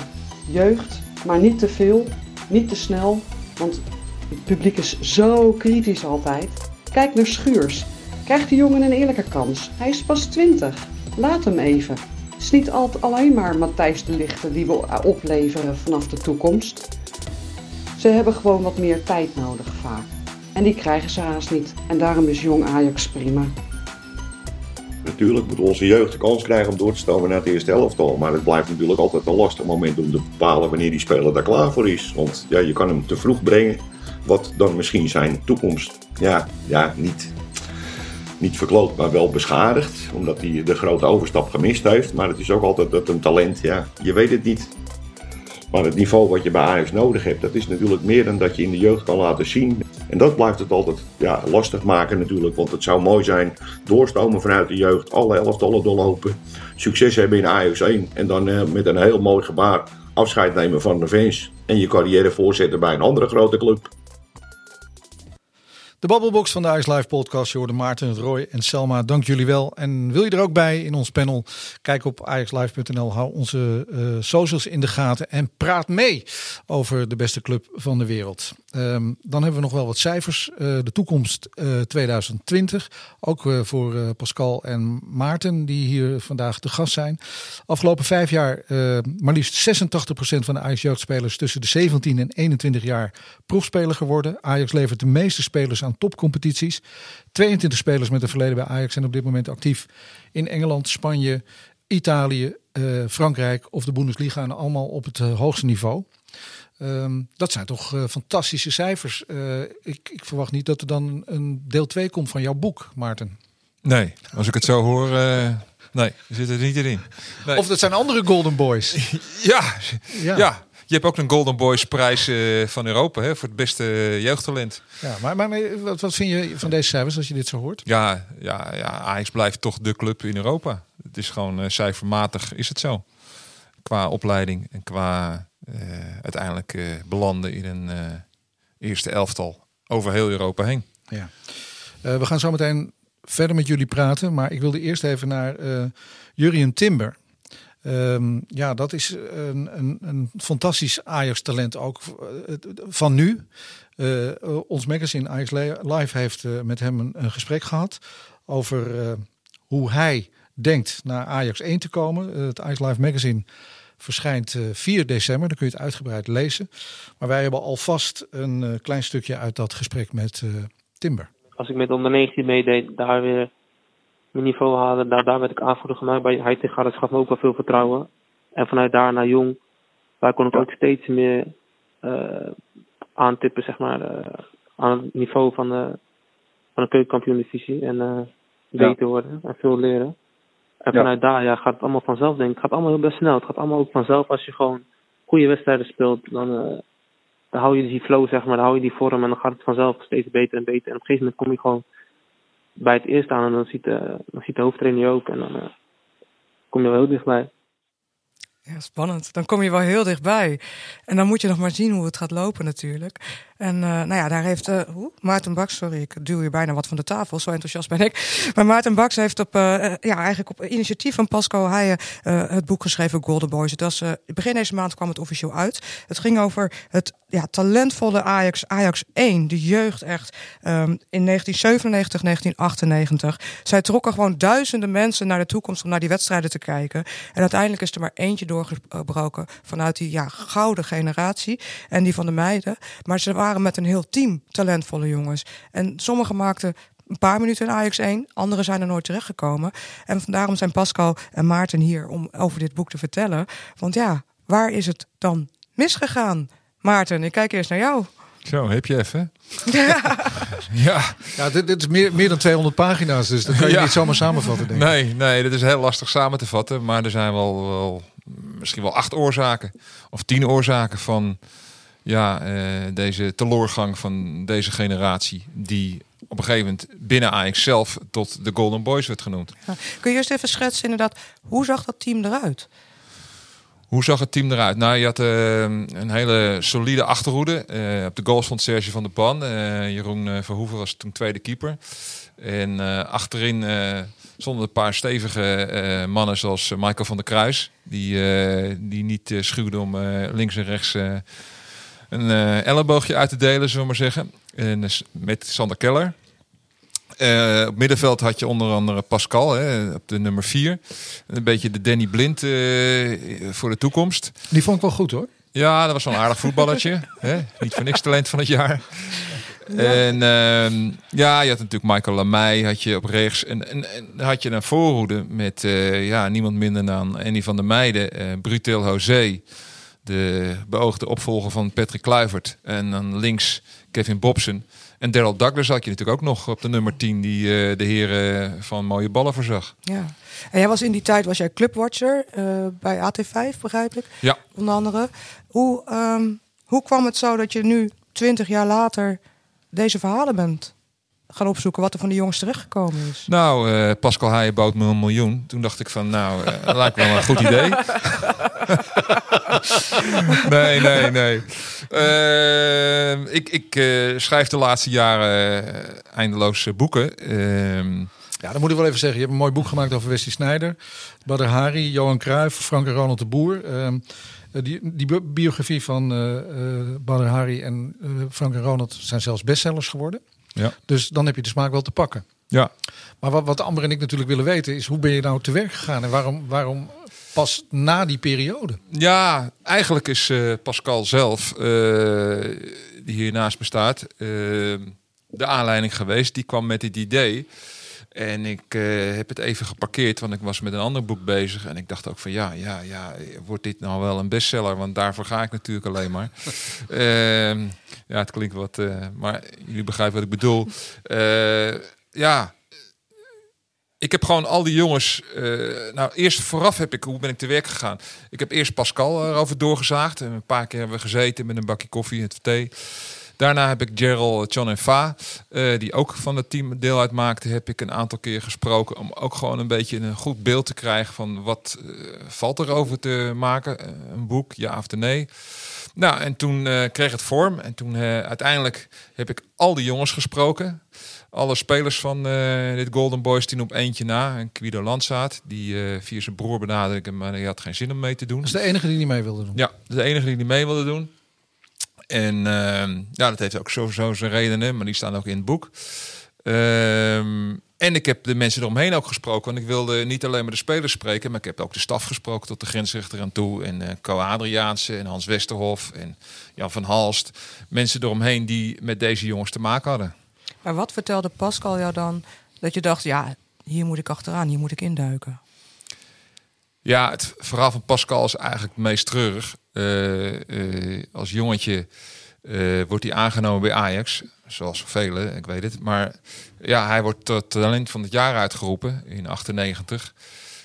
jeugd, maar niet te veel, niet te snel. Want het publiek is zo kritisch altijd. Kijk naar Schuurs. Krijgt die jongen een eerlijke kans? Hij is pas 20. Laat hem even. Het is niet altijd alleen maar Matthijs de Lichte die we opleveren vanaf de toekomst. Ze hebben gewoon wat meer tijd nodig vaak. En die krijgen ze haast niet. En daarom is jong Ajax prima. Natuurlijk moet onze jeugd de kans krijgen om door te stomen naar het eerste elftal. Maar het blijft natuurlijk altijd een lastig moment om te bepalen wanneer die speler daar klaar voor is. Want ja, je kan hem te vroeg brengen, wat dan misschien zijn toekomst ja, ja, niet, niet verkloot, maar wel beschadigd. Omdat hij de grote overstap gemist heeft. Maar het is ook altijd dat een talent, ja, je weet het niet. Maar het niveau wat je bij Ajax nodig hebt, dat is natuurlijk meer dan dat je in de jeugd kan laten zien. En dat blijft het altijd ja, lastig maken natuurlijk. Want het zou mooi zijn, doorstomen vanuit de jeugd, alle elftallen doorlopen. Succes hebben in Ajax 1 en dan eh, met een heel mooi gebaar afscheid nemen van de fans. En je carrière voortzetten bij een andere grote club. De Babbelbox van de Ice Live podcast. Je hoorde Maarten, Roy en Selma. Dank jullie wel. En wil je er ook bij in ons panel? Kijk op ajaxlive.nl. Hou onze eh, socials in de gaten. En praat mee over de beste club van de wereld. Ehm, dan hebben we nog wel wat cijfers. Eh, de toekomst eh, 2020. Ook eh, voor eh, Pascal en Maarten die hier vandaag te gast zijn. Afgelopen vijf jaar eh, maar liefst 86% van de Ajax jeugdspelers tussen de 17 en 21 jaar proefspeler geworden. Ajax levert de meeste spelers aan topcompetities. 22 spelers met een verleden bij Ajax zijn op dit moment actief in Engeland, Spanje, Italië, eh, Frankrijk of de Bundesliga. En allemaal op het eh, hoogste niveau. Ehm, dat zijn toch eh, fantastische cijfers. Eh, ik, ik verwacht niet dat er dan een deel 2 komt van jouw boek, Maarten. Nee, als ik het zo hoor, eh, Nee, zitten er niet in. Nee. Of dat zijn andere Golden Boys. [laughs] ja, Ja. ja. Je hebt ook een Golden Boys prijs van Europa hè, voor het beste jeugdtalent. Ja, maar, maar wat, wat vind je van deze cijfers als je dit zo hoort? Ja, ja, ja, Ajax blijft toch de club in Europa. Het is gewoon cijfermatig is het zo. Qua opleiding en qua uiteindelijk eh, belanden in een eh, eerste elftal over heel Europa heen. Ja. Eh, we gaan zo meteen verder met jullie praten, maar ik wilde eerst even naar eh Jurien Timber. Ehm, ja, dat is een, een, een fantastisch Ajax-talent ook eh, van nu. Eh, eh, ons magazine Ajax Live heeft eh, met hem een, gesprek gehad over eh, hoe hij denkt naar Ajax 1 te komen. Eh, het Ajax Live magazine verschijnt eh, 4 december, dan kun je het uitgebreid lezen. Maar wij hebben alvast een eh, klein stukje uit dat gesprek met eh, Timber. Als ik met onder 19 meedeed, daar weer mijn niveau haalde, daar, daar werd ik aanvoerder gemaakt bij Heitinga. Dat gaf me ook wel veel vertrouwen. En vanuit daar naar Jong, daar kon ik ook steeds meer eh, aantippen, zeg maar, eh, aan het niveau van de, van de keukenkampioen-divisie. En eh, Ja. beter worden en veel leren. En Ja. vanuit daar ja, gaat het allemaal vanzelf, denk ik. Het gaat allemaal heel best snel. Het gaat allemaal ook vanzelf als je gewoon goede wedstrijden speelt. Dan, eh, dan hou je die flow, zeg maar, dan hou je die vorm en dan gaat het vanzelf steeds beter en beter. En op een gegeven moment kom je gewoon bij het eerst aan en dan ziet de, dan ziet de hoofdtrainer je ook en dan eh, kom je wel heel dichtbij. Ja, spannend. Dan kom je wel heel dichtbij. En dan moet je nog maar zien hoe het gaat lopen natuurlijk. En eh, nou ja, daar heeft eh, hoe? Maarten Baks, sorry, ik duw hier bijna wat van de tafel, zo enthousiast ben ik. Maar Maarten Baks heeft op, eh, ja, eigenlijk op initiatief van Pascal Heijen het boek geschreven Golden Boys. Het was, begin deze maand kwam het officieel uit. Het ging over het ja, talentvolle Ajax, Ajax 1, de jeugd echt, ehm, in 1997, 1998. Zij trokken gewoon duizenden mensen naar de toekomst om naar die wedstrijden te kijken. En uiteindelijk is er maar eentje doorgebroken vanuit die ja, gouden generatie en die van de meiden. Maar ze waren met een heel team talentvolle jongens. En sommigen maakten een paar minuten in Ajax 1, anderen zijn er nooit terechtgekomen. En daarom zijn Pascal en Maarten hier om over dit boek te vertellen. Want ja, waar is het dan misgegaan? Maarten, ik kijk eerst naar jou. Zo, heb je even. [laughs] ja. Ja, dit, dit is meer, meer dan 200 pagina's, dus dat kan je Ja. niet zomaar samenvatten, denk ik. Nee, nee, dat is heel lastig samen te vatten. Maar er zijn wel, wel misschien wel acht oorzaken. Of tien oorzaken van ja, eh, deze teloorgang van deze generatie. Die op een gegeven moment binnen Ajax zelf tot de Golden Boys werd genoemd. Ja. Kun je eerst even schetsen inderdaad, hoe zag dat team eruit? Hoe zag het team eruit? Nou, je had eh, een hele solide achterhoede. Eh, op de goals stond Serge van der Pan. Eh, Jeroen Verhoeven was toen tweede keeper. En achterin stonden een paar stevige mannen zoals Michael van der Kruis. Die, die niet schuwde om links en rechts een eh, elleboogje uit te delen, zullen we maar zeggen. En eh, met Sander Keller. Eh, op middenveld had je onder andere Pascal hè, op de nummer 4. Een beetje de Danny Blind voor de toekomst. Die vond ik wel goed hoor. Ja, dat was wel een aardig voetballertje. [laughs] hè? Niet voor niks talent van het jaar. En ehm, ja, je had natuurlijk Michael Lamey had je op rechts. En, en, had je een voorhoede met ja, niemand minder dan Annie van der Meijden. Brutel José, de beoogde opvolger van Patrick Kluivert. En dan links Kevin Bobsen. En Daryl Douglas had je natuurlijk ook nog op de nummer 10... die eh, de heren van mooie ballen voorzag. Ja. En jij was in die tijd was jij clubwatcher eh, bij AT5, begrijp ik. Ja. Onder andere. Hoe, ehm, hoe kwam het zo dat je nu, twintig jaar later, deze verhalen bent gaan opzoeken wat er van die jongens terechtgekomen is? Nou, eh, Pascal Haaien bood me een miljoen. Toen dacht ik van, nou, eh, dat [laughs] lijkt me wel een goed idee. [laughs] nee, nee, nee. Eh, ik ik eh, schrijf de laatste jaren eindeloos boeken. Ehm, Ja, dan moet ik wel even zeggen. Je hebt een mooi boek gemaakt over Wesley Snijder, Badr Hari, Johan Cruijff, Frank en Ronald de Boer. Ehm, eh, die, die bi- biografie van eh eh, Badr Hari en Frank en Ronald zijn zelfs bestsellers geworden. Ja. Dus dan heb je de smaak wel te pakken. Ja. Maar wat, wat Amber en ik natuurlijk willen weten is hoe ben je nou te werk gegaan en waarom, waarom pas na die periode? Ja, eigenlijk is eh, Pascal zelf, eh, die hiernaast bestaat, eh, de aanleiding geweest. Die kwam met dit idee. En ik eh, heb het even geparkeerd, want ik was met een ander boek bezig. En ik dacht ook van ja, ja, ja, wordt dit nou wel een bestseller? Want daarvoor ga ik natuurlijk alleen maar. [laughs] Ehm, ja, het klinkt wat, eh, maar jullie begrijpen wat ik bedoel. Eh, ja, ik heb gewoon al die jongens. nou, eerst vooraf heb ik, hoe ben ik te werk gegaan? Ik heb eerst Pascal erover doorgezaagd. En een paar keer hebben we gezeten met een bakje koffie en het thee. Daarna heb ik Gerald, John en Fa, eh, die ook van het team deel uitmaakten, heb ik een aantal keer gesproken. Om ook gewoon een beetje een goed beeld te krijgen van wat eh, valt er over te maken. Eh, een boek, ja of nee. Nou, en toen kreeg het vorm. En toen uiteindelijk heb ik al die jongens gesproken. Alle spelers van dit Golden Boys team op eentje na. En Guido Landsaat, die via zijn broer benaderde maar die had geen zin om mee te doen. Dat is de enige die niet mee wilde doen. Ja, de enige die niet mee wilde doen. En ehm, ja, dat heeft ook sowieso zijn redenen, maar die staan ook in het boek. Ehm, en ik heb de mensen eromheen ook gesproken. Want ik wilde niet alleen met de spelers spreken, maar ik heb ook de staf gesproken tot de grensrechter aan toe. En eh Co Adriaanse en Hans Westerhof en Jan van Halst. Mensen eromheen die met deze jongens te maken hadden. Maar wat vertelde Pascal jou dan dat je dacht, ja, hier moet ik achteraan, hier moet ik induiken? Ja, het verhaal van Pascal is eigenlijk het meest treurig. Eh, eh, als jongetje eh, wordt hij aangenomen bij Ajax, zoals velen, ik weet het. Maar ja, hij wordt tot talent van het jaar uitgeroepen in 98.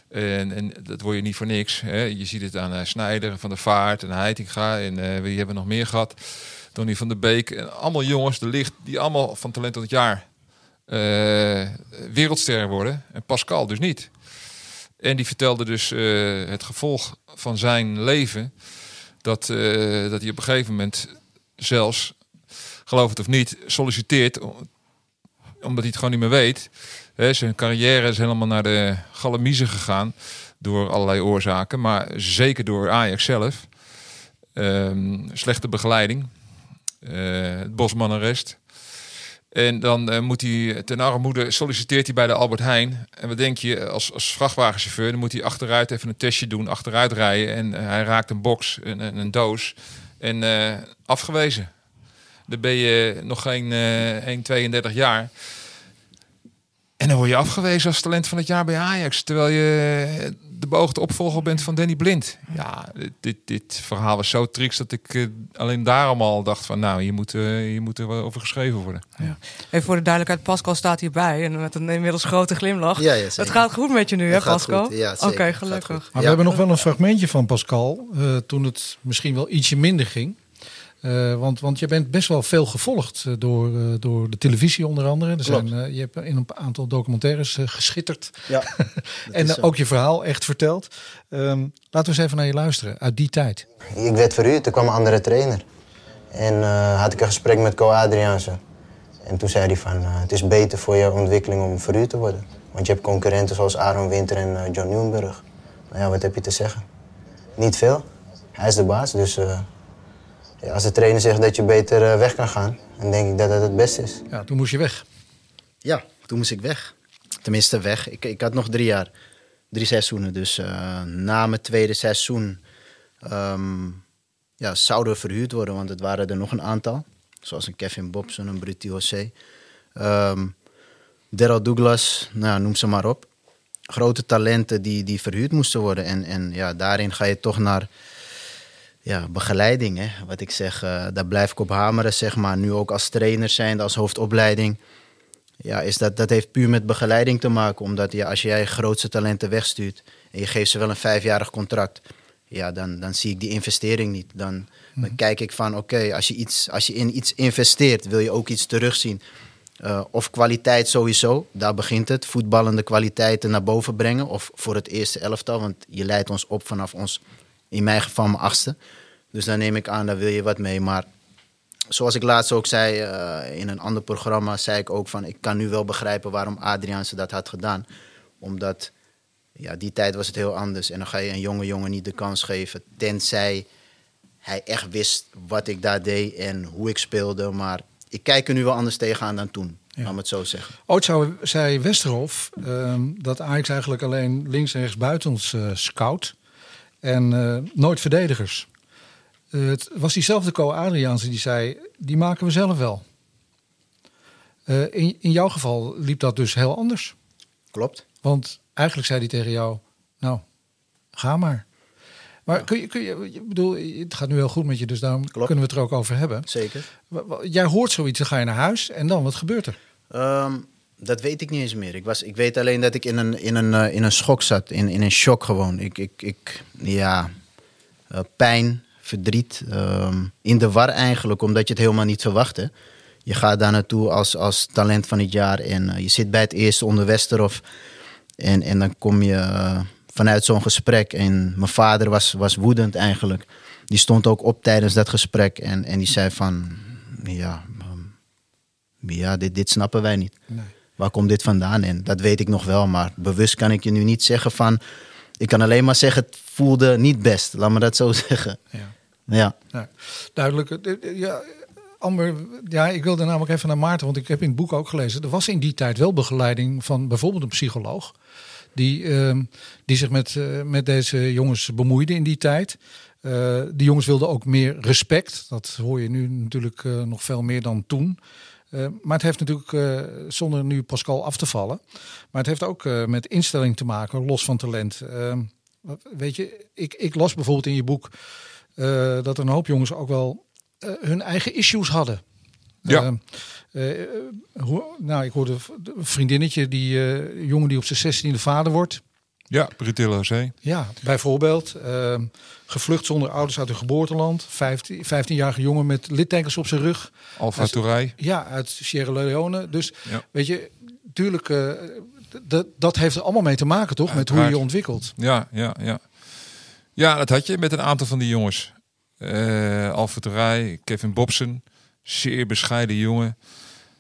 En, en dat word je niet voor niks. Hè. Je ziet het aan Snijder, Van der Vaart en Heitinga. En wie hebben nog meer gehad? Donny van der Beek. En allemaal jongens, de licht, die allemaal van talent tot het jaar eh wereldster worden. En Pascal dus niet. En die vertelde dus eh, het gevolg van zijn leven. Dat, eh, dat hij op een gegeven moment zelfs, geloof het of niet, solliciteert. om- Omdat hij het gewoon niet meer weet. Zijn carrière is helemaal naar de galamiezen gegaan. Door allerlei oorzaken. Maar zeker door Ajax zelf. Ehm, slechte begeleiding. Eh, het Bosmanarrest. En dan eh, moet hij ten armoede solliciteert hij bij de Albert Heijn. En wat denk je, als, als vrachtwagenchauffeur, dan moet hij achteruit even een testje doen, achteruit rijden. En eh, hij raakt een box, een, een, een doos. En eh, afgewezen. Dan ben je nog geen eh 1, 32 jaar. En dan word je afgewezen als talent van het jaar bij Ajax. Terwijl je de beoogde opvolger bent van Danny Blind. Ja, dit, dit verhaal was zo triest dat ik eh, alleen daarom al dacht van... nou, hier moet, hier moet er wel over geschreven worden. Even voor de duidelijkheid, Pascal staat hierbij en met een inmiddels grote glimlach. Ja, ja, het gaat goed met je nu, hè Pascal? ja, Oké, gelukkig. Maar we hebben nog wel een fragmentje van Pascal. eh, toen het misschien wel ietsje minder ging. Eh, want, want je bent best wel veel gevolgd eh, door, eh, door de televisie onder andere. Er zijn, eh, je hebt in een aantal documentaires geschitterd. Ja, [laughs] en ook je verhaal echt verteld. Ehm, laten we eens even naar je luisteren uit die tijd. Ik werd verhuurd, er kwam een andere trainer. En eh, had ik een gesprek met Co Adriaanse. En toen zei hij van, eh, het is beter voor jouw ontwikkeling om verhuurd te worden. Want je hebt concurrenten zoals Aaron Winter en John Nieuwenburg. Nou ja, wat heb je te zeggen? Niet veel. Hij is de baas, dus eh, ja, als de trainer zegt dat je beter eh, weg kan gaan... dan denk ik dat dat het beste is. Ja, toen moest je weg. Ja, toen moest ik weg. Tenminste, weg. Ik, ik had nog drie jaar, drie seizoenen. Dus eh, na mijn tweede seizoen ehm, ja, zouden we verhuurd worden, want het waren er nog een aantal. Zoals een Kevin Bobson, een Brutti José. Ehm Daryl Douglas, nou, noem ze maar op. Grote talenten die, die verhuurd moesten worden. En, en ja, daarin ga je toch naar ja, begeleiding. Hè? Wat ik zeg, eh, daar blijf ik op hameren. Zeg maar. Nu ook als trainer zijn, als hoofdopleiding. Ja, is dat, dat heeft puur met begeleiding te maken. Omdat ja, als jij grootste talenten wegstuurt en je geeft ze wel een vijfjarig contract, ja, dan, dan zie ik die investering niet. Dan, dan kijk ik van oké, als je iets als je in iets investeert, wil je ook iets terugzien. Eh, of kwaliteit sowieso, daar begint het. Voetballende kwaliteiten naar boven brengen. Of voor het eerste elftal, want je leidt ons op vanaf ons, in mijn geval mijn achtste. Dus dan neem ik aan, daar wil je wat mee. Maar zoals ik laatst ook zei eh, in een ander programma, zei ik ook van ik kan nu wel begrijpen waarom Adriaanse dat had gedaan. Omdat ja, die tijd was het heel anders. En dan ga je een jonge jongen niet de kans geven, tenzij hij echt wist wat ik daar deed en hoe ik speelde. Maar ik kijk er nu wel anders tegenaan dan toen, Ja. laat het zo zeggen. Ooit zou, zei Westerhof ehm, dat Ajax eigenlijk alleen links en rechts buitens eh scout. En eh, nooit verdedigers. Eh, het was diezelfde Co Adriaanse die zei, die maken we zelf wel. Eh, in, in jouw geval liep dat dus heel anders. Klopt. Want eigenlijk zei hij tegen jou, nou, ga maar. Maar kun je, kun je, ik bedoel, het gaat nu heel goed met je, dus daarom kunnen we het er ook over hebben. Zeker. Jij hoort zoiets, dan ga je naar huis en dan, wat gebeurt er? Ehm, Dat weet ik niet eens meer. Ik, was, ik weet alleen dat ik in een, in een, eh, in een schok zat, in, in een shock gewoon. Ik, ik, ik ja, eh, pijn, verdriet, ehm, in de war eigenlijk, omdat je het helemaal niet verwachtte. Je gaat daar naartoe als, als talent van het jaar en eh, je zit bij het eerste onder Westerhof. En, en dan kom je vanuit zo'n gesprek. En mijn vader was, was woedend eigenlijk. Die stond ook op tijdens dat gesprek en, en die zei van, ja, ehm, ja dit, dit snappen wij niet. Waar komt dit vandaan? En dat weet ik nog wel, maar bewust kan ik je nu niet zeggen van... Ik kan alleen maar zeggen, het voelde niet best. Laat me dat zo [laughs] zeggen. Ja. Ja. Ja, duidelijk. Eh, eh, Ja, Amber, ja, ik wilde namelijk even naar Maarten, want ik heb in het boek ook gelezen. Er was in die tijd wel begeleiding van bijvoorbeeld een psycholoog. Die, ehm, die zich met, eh, met deze jongens bemoeide in die tijd. Die jongens wilden ook meer respect. Dat hoor je nu natuurlijk nog veel meer dan toen. Eh, maar het heeft natuurlijk, eh, zonder nu Pascal af te vallen, maar het heeft ook eh, met instelling te maken, los van talent. Weet je, ik, ik las bijvoorbeeld in je boek dat er een hoop jongens ook wel hun eigen issues hadden. Ja. Hoe, nou, ik hoorde een vriendinnetje, die jongen die op zijn 16e vader wordt. Ja, Brutillo José. Ja, bijvoorbeeld. ehm, gevlucht zonder ouders uit hun geboorteland. 15, 15-jarige jongen met littekens op zijn rug. Alfa Touray. Ja, uit Sierra Leone. Dus Ja. weet je, tuurlijk, eh, d- dat heeft er allemaal mee te maken, toch? Met hoe je ontwikkelt. Ja, ja, ja. Ja, dat had je met een aantal van die jongens. Eh Alfred Rij, Kevin Bobson. Zeer bescheiden jongen.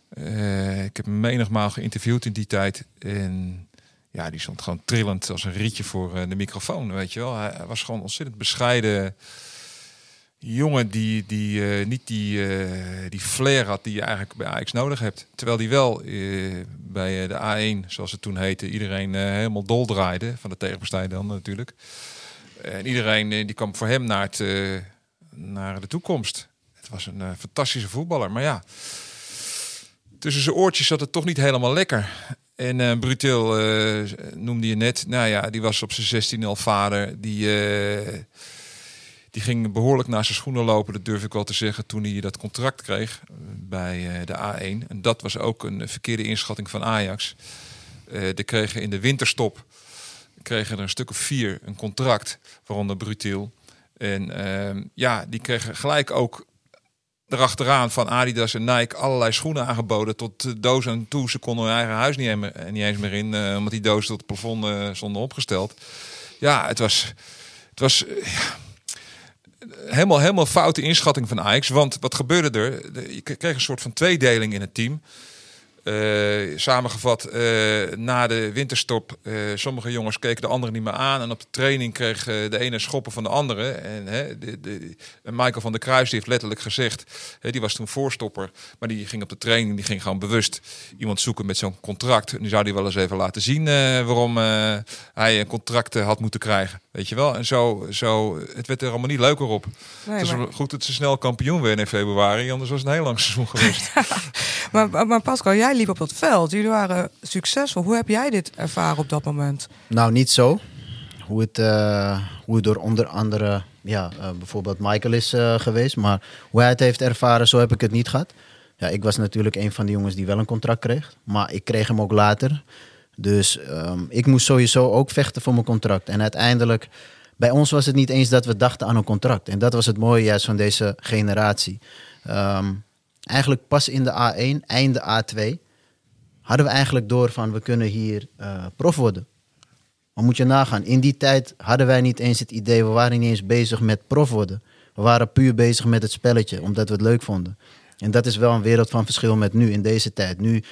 Eh, ik heb hem menigmaal geïnterviewd in die tijd. En ja, die stond gewoon trillend als een rietje voor eh, de microfoon, weet je wel. Hij, was gewoon ontzettend bescheiden jongen die, die eh, niet die, eh, die flair had die je eigenlijk bij Ajax nodig hebt. Terwijl die wel bij de A1, zoals het toen heette, iedereen helemaal dol draaide. Van de tegenpartij dan natuurlijk. En iedereen die kwam voor hem naar, het, naar de toekomst. Het was een fantastische voetballer. Maar ja, tussen zijn oortjes zat het toch niet helemaal lekker. En eh Brutil eh, noemde je net. Nou ja, die was op zijn 16 al vader. Die, eh, die ging behoorlijk naar zijn schoenen lopen, dat durf ik wel te zeggen, toen hij dat contract kreeg bij de A1. En dat was ook een verkeerde inschatting van Ajax. De kregen in de winterstop kregen er een stuk of vier een contract, waaronder Brutiel. En ehm, ja, die kregen gelijk ook erachteraan van Adidas en Nike allerlei schoenen aangeboden tot de doos aan toe. Ze konden hun eigen huis niet, niet eens meer in, eh, omdat die doos tot het plafond eh, stonden opgesteld. Ja, het was, het was eh, helemaal, helemaal foute inschatting van Ajax. Want wat gebeurde er? Je kreeg een soort van tweedeling in het team. Eh, samengevat, eh, na de winterstop, eh, sommige jongens keken de anderen niet meer aan. En op de training kreeg de ene schoppen van de andere. En de, de, en Michael van der Kruis die heeft letterlijk gezegd, die was toen voorstopper. Maar die ging op de training, die ging gewoon bewust iemand zoeken met zo'n contract. Nu zou hij wel eens even laten zien waarom hij een contract had moeten krijgen. Weet je wel? En zo, zo, het werd er allemaal niet leuker op. Nee, het is maar- goed dat ze snel kampioen werden in februari, anders was het een heel lang seizoen geweest. Maar, [laughs] maar maar Pascal, jij liep op dat veld. Jullie waren succesvol. Hoe heb jij dit ervaren op dat moment? Nou, niet zo. Hoe het, eh, hoe het door onder andere, ja, eh, bijvoorbeeld Michael is eh, geweest. Maar hoe hij het heeft ervaren, zo heb ik het niet gehad. Ja, ik was natuurlijk een van de jongens die wel een contract kreeg. Maar ik kreeg hem ook later. Dus ehm, ik moest sowieso ook vechten voor mijn contract. En uiteindelijk, bij ons was het niet eens dat we dachten aan een contract. En dat was het mooie juist van deze generatie. Ehm, eigenlijk pas in de A1, einde A2, hadden we eigenlijk door van we kunnen hier eh, prof worden. Maar moet je nagaan, in die tijd hadden wij niet eens het idee, we waren niet eens bezig met prof worden. We waren puur bezig met het spelletje, omdat we het leuk vonden. En dat is wel een wereld van verschil met nu, in deze tijd. Nu,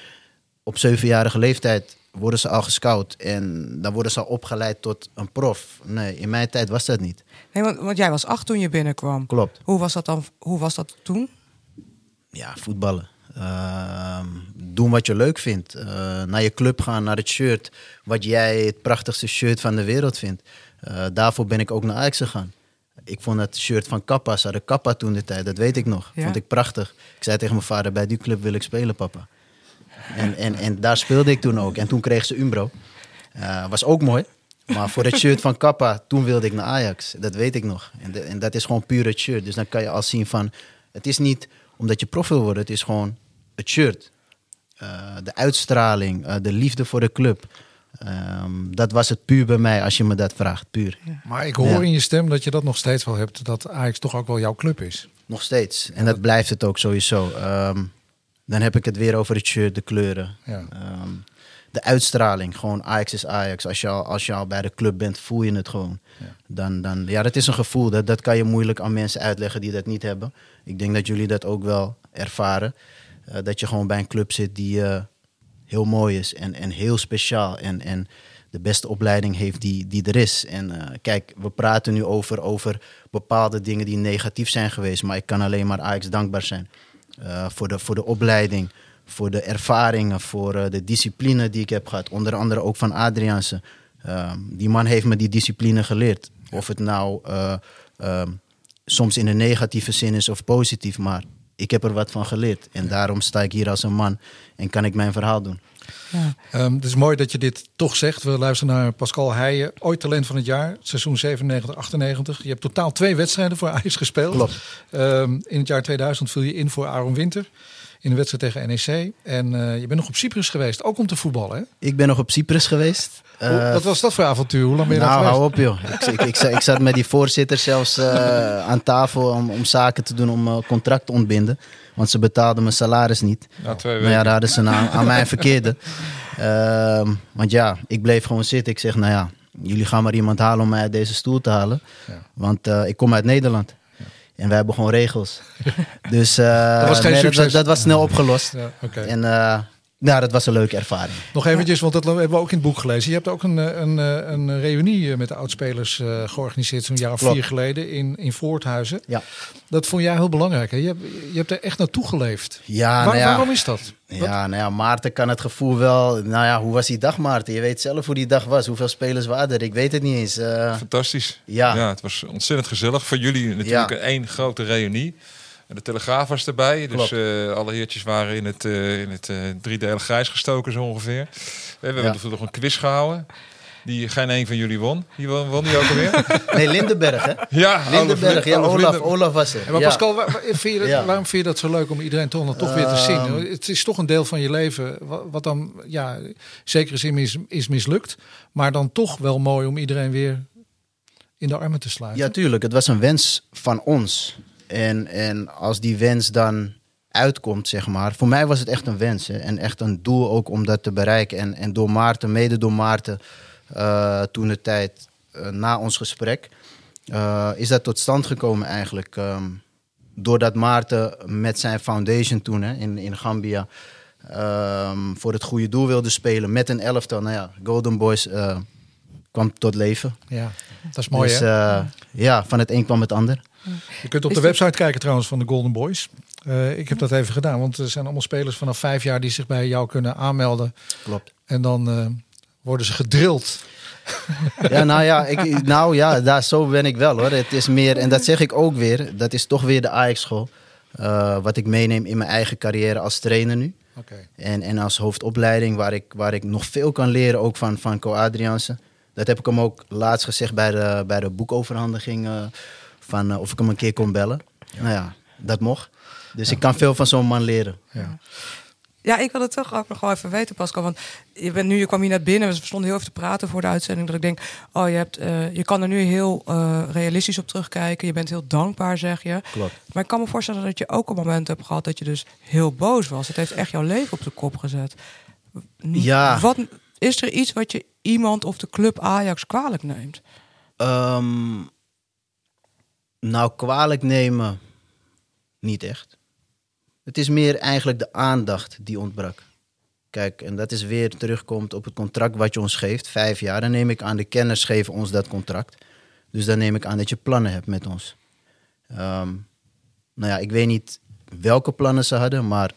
op zevenjarige leeftijd, worden ze al gescout. En dan worden ze al opgeleid tot een prof. Nee, in mijn tijd was dat niet. Nee, want, want jij was acht toen je binnenkwam. Klopt. Hoe was dat dan? Hoe was dat toen? Ja, voetballen. Ehm, doen wat je leuk vindt. Eh, naar je club gaan, naar het shirt. Wat jij het prachtigste shirt van de wereld vindt. Eh, daarvoor ben ik ook naar Ajax gegaan. Ik vond het shirt van Kappa, ze hadden Kappa toen de tijd, dat weet ik nog. Ja. Vond ik prachtig. Ik zei tegen mijn vader, bij die club wil ik spelen, papa. En, en, en daar speelde ik toen ook. En toen kreeg ze Umbro. Eh, was ook mooi. Maar voor het shirt van Kappa, toen wilde ik naar Ajax. Dat weet ik nog. En, de- en dat is gewoon puur het shirt. Dus dan kan je al zien van... Het is niet omdat je prof wil worden, het is gewoon het shirt. eh, de uitstraling, eh, de liefde voor de club. Ehm, dat was het puur bij mij, als je me dat vraagt. Puur. Maar ik hoor Ja. in je stem dat je dat nog steeds wel hebt. Dat Ajax toch ook wel jouw club is. Nog steeds. En dat blijft het ook sowieso. Ehm, dan heb ik het weer over het shirt, de kleuren. Ja. Ehm, de uitstraling. Gewoon Ajax is Ajax. Als je al, als je al bij de club bent, voel je het gewoon. Dan, dan, ja, dat is een gevoel. Dat, dat kan je moeilijk aan mensen uitleggen die dat niet hebben. Ik denk dat jullie dat ook wel ervaren. Eh, dat je gewoon bij een club zit die eh, heel mooi is en, en heel speciaal. En, en de beste opleiding heeft die, die er is. En eh, kijk, we praten nu over, over bepaalde dingen die negatief zijn geweest. Maar ik kan alleen maar Ajax dankbaar zijn. Eh, voor, de, voor de opleiding, voor de ervaringen, voor eh, de discipline die ik heb gehad. Onder andere ook van Adriaanse. Ehm, die man heeft me die discipline geleerd. Of het nou eh, ehm, soms in een negatieve zin is of positief. Maar ik heb er wat van geleerd. En daarom sta ik hier als een man en kan ik mijn verhaal doen. Ehm, het is mooi dat je dit toch zegt. We luisteren naar Pascal Heijen, ooit talent van het jaar, seizoen 97-98. Je hebt totaal twee wedstrijden voor Ajax gespeeld. Klopt. Ehm, in het jaar 2000 viel je in voor Aaron Winter in de wedstrijd tegen NEC. En eh, je bent nog op Cyprus geweest, ook om te voetballen. Hè? Ik ben nog op Cyprus geweest. Hoe- Eh, wat was dat voor avontuur? Hoe lang ben je daar nou, hou op joh. Ik, ik, ik, zat- ik zat met die voorzitter zelfs eh, aan tafel om, om zaken te doen om contract te ontbinden. Want ze betaalden mijn salaris niet. Na twee Nou ja, weken. daar hadden ze aan, aan mij verkeerde. Ehm, want ja, ik bleef gewoon zitten. Ik zeg, nou ja, jullie gaan maar iemand halen om mij uit deze stoel te halen. Want eh, ik kom uit Nederland. En wij hebben gewoon regels. [laughs] Dus eh, Dat was geen nee, succes. dat, was snel opgelost. Ja. En eh, nou, dat was een leuke ervaring. Nog eventjes, want dat hebben we ook in het boek gelezen. Je hebt ook een, eh, een, eh, een reunie eh, met de oudspelers eh, georganiseerd zo'n jaar of Klopt. vier geleden in, in Voorthuizen. Ja. Dat vond jij heel belangrijk. Hè? Je, hebt, je hebt er echt naartoe geleefd. Ja, Waar- nou ja. Waarom is dat? Ja, nou ja, Maarten kan het gevoel wel. Nou ja, hoe was die dag, Maarten? Je weet zelf hoe die dag was. Hoeveel spelers waren er? Ik weet het niet eens. Eh, Fantastisch. Ja. het was ontzettend gezellig. Voor jullie natuurlijk Ja. één grote reunie. En de Telegraaf was erbij. Dus eh, alle heertjes waren in het, eh in het eh driedelig grijs gestoken zo ongeveer. We hebben Ja. nog een quiz gehouden. Die geen een van jullie won. Die won, won die ook alweer? [laughs] Nee, Lindenberg, hè? Ja, Lindenberg. Ja, Olaf Olaf, Linden- Olaf was er. Ja, maar Ja. Pascal, waar- waar- vind je dat- Ja. waarom vind je dat zo leuk om iedereen toch, toch weer te zien? Ehm. Het is toch een deel van je leven wat, wat dan, ja, zeker is, is mislukt. Maar dan toch wel mooi om iedereen weer in de armen te sluiten. Ja, tuurlijk. Het was een wens van ons. En, en als die wens dan uitkomt, zeg maar. Voor mij was het echt een wens. Hè. En echt een doel ook om dat te bereiken. En, en door Maarten, mede door Maarten, eh, toen de tijd eh, na ons gesprek, eh, is dat tot stand gekomen eigenlijk. ehm, doordat Maarten met zijn foundation toen hè, in, in Gambia ehm, voor het goede doel wilde spelen met een elftal. Nou ja, Golden Boys kwam tot leven. Ja, dat is mooi, Dus hè? ja, van het een kwam het ander. Je kunt op Is de die- website kijken trouwens van de Golden Boys. Eh, ik heb dat even gedaan, want er zijn allemaal spelers vanaf vijf jaar die zich bij jou kunnen aanmelden. Klopt. En dan eh, worden ze gedrild. Ja, nou ja, ik, nou ja daar, zo ben ik wel hoor. Het is meer, en dat zeg ik ook weer, dat is toch weer de Ajax-school. Eh, wat ik meeneem in mijn eigen carrière als trainer nu. Oké. En, en als hoofdopleiding, waar ik, waar ik nog veel kan leren, ook van, van Co Adriaanse. Dat heb ik hem ook laatst gezegd bij de, bij de boekoverhandiging. Van, eh, of ik hem een keer kon bellen. Nou ja, dat mocht. Dus ik kan veel van zo'n man leren. Ja. Ja, ik wil het toch ook nog wel even weten, Pascal. Want je, bent nu, je kwam hier net binnen. We stonden heel even te praten voor de uitzending. Dat ik denk, oh, je, hebt, eh, je kan er nu heel eh, realistisch op terugkijken. Je bent heel dankbaar, zeg je. Klopt. Maar ik kan me voorstellen dat je ook een moment hebt gehad dat je dus heel boos was. Het heeft echt jouw leven op de kop gezet. Ja. Wat, is er iets wat je iemand of de club Ajax kwalijk neemt? Ehm, nou, kwalijk nemen, niet echt. Het is meer eigenlijk de aandacht die ontbrak. Kijk, en dat is weer terugkomt op het contract wat je ons geeft, vijf jaar. Dan neem ik aan, de kenners geven ons dat contract. Dus dan neem ik aan dat je plannen hebt met ons. Ehm, nou ja, ik weet niet welke plannen ze hadden, maar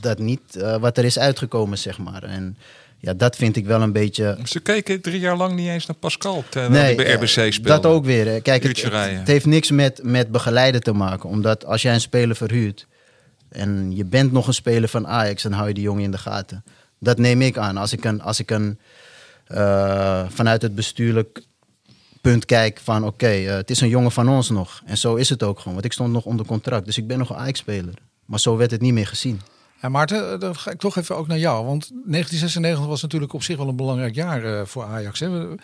dat niet eh, wat er is uitgekomen, zeg maar. En ja, dat vind ik wel een beetje... Ze keken drie jaar lang niet eens naar Pascal. Terwijl hij bij eh, RBC speelde. Dat ook weer. hè. Kijk, het, het heeft niks met, met begeleiden te maken. Omdat als jij een speler verhuurt en je bent nog een speler van Ajax, dan hou je die jongen in de gaten. Dat neem ik aan. Als ik, een, als ik een, eh, vanuit het bestuurlijk punt kijk van oké, eh, het is een jongen van ons nog. En zo is het ook gewoon. Want ik stond nog onder contract. Dus ik ben nog een Ajax-speler. Maar zo werd het niet meer gezien. Ja, Maarten, dan ga ik toch even ook naar jou. Want 1996 was natuurlijk op zich wel een belangrijk jaar uh, voor Ajax. Hè?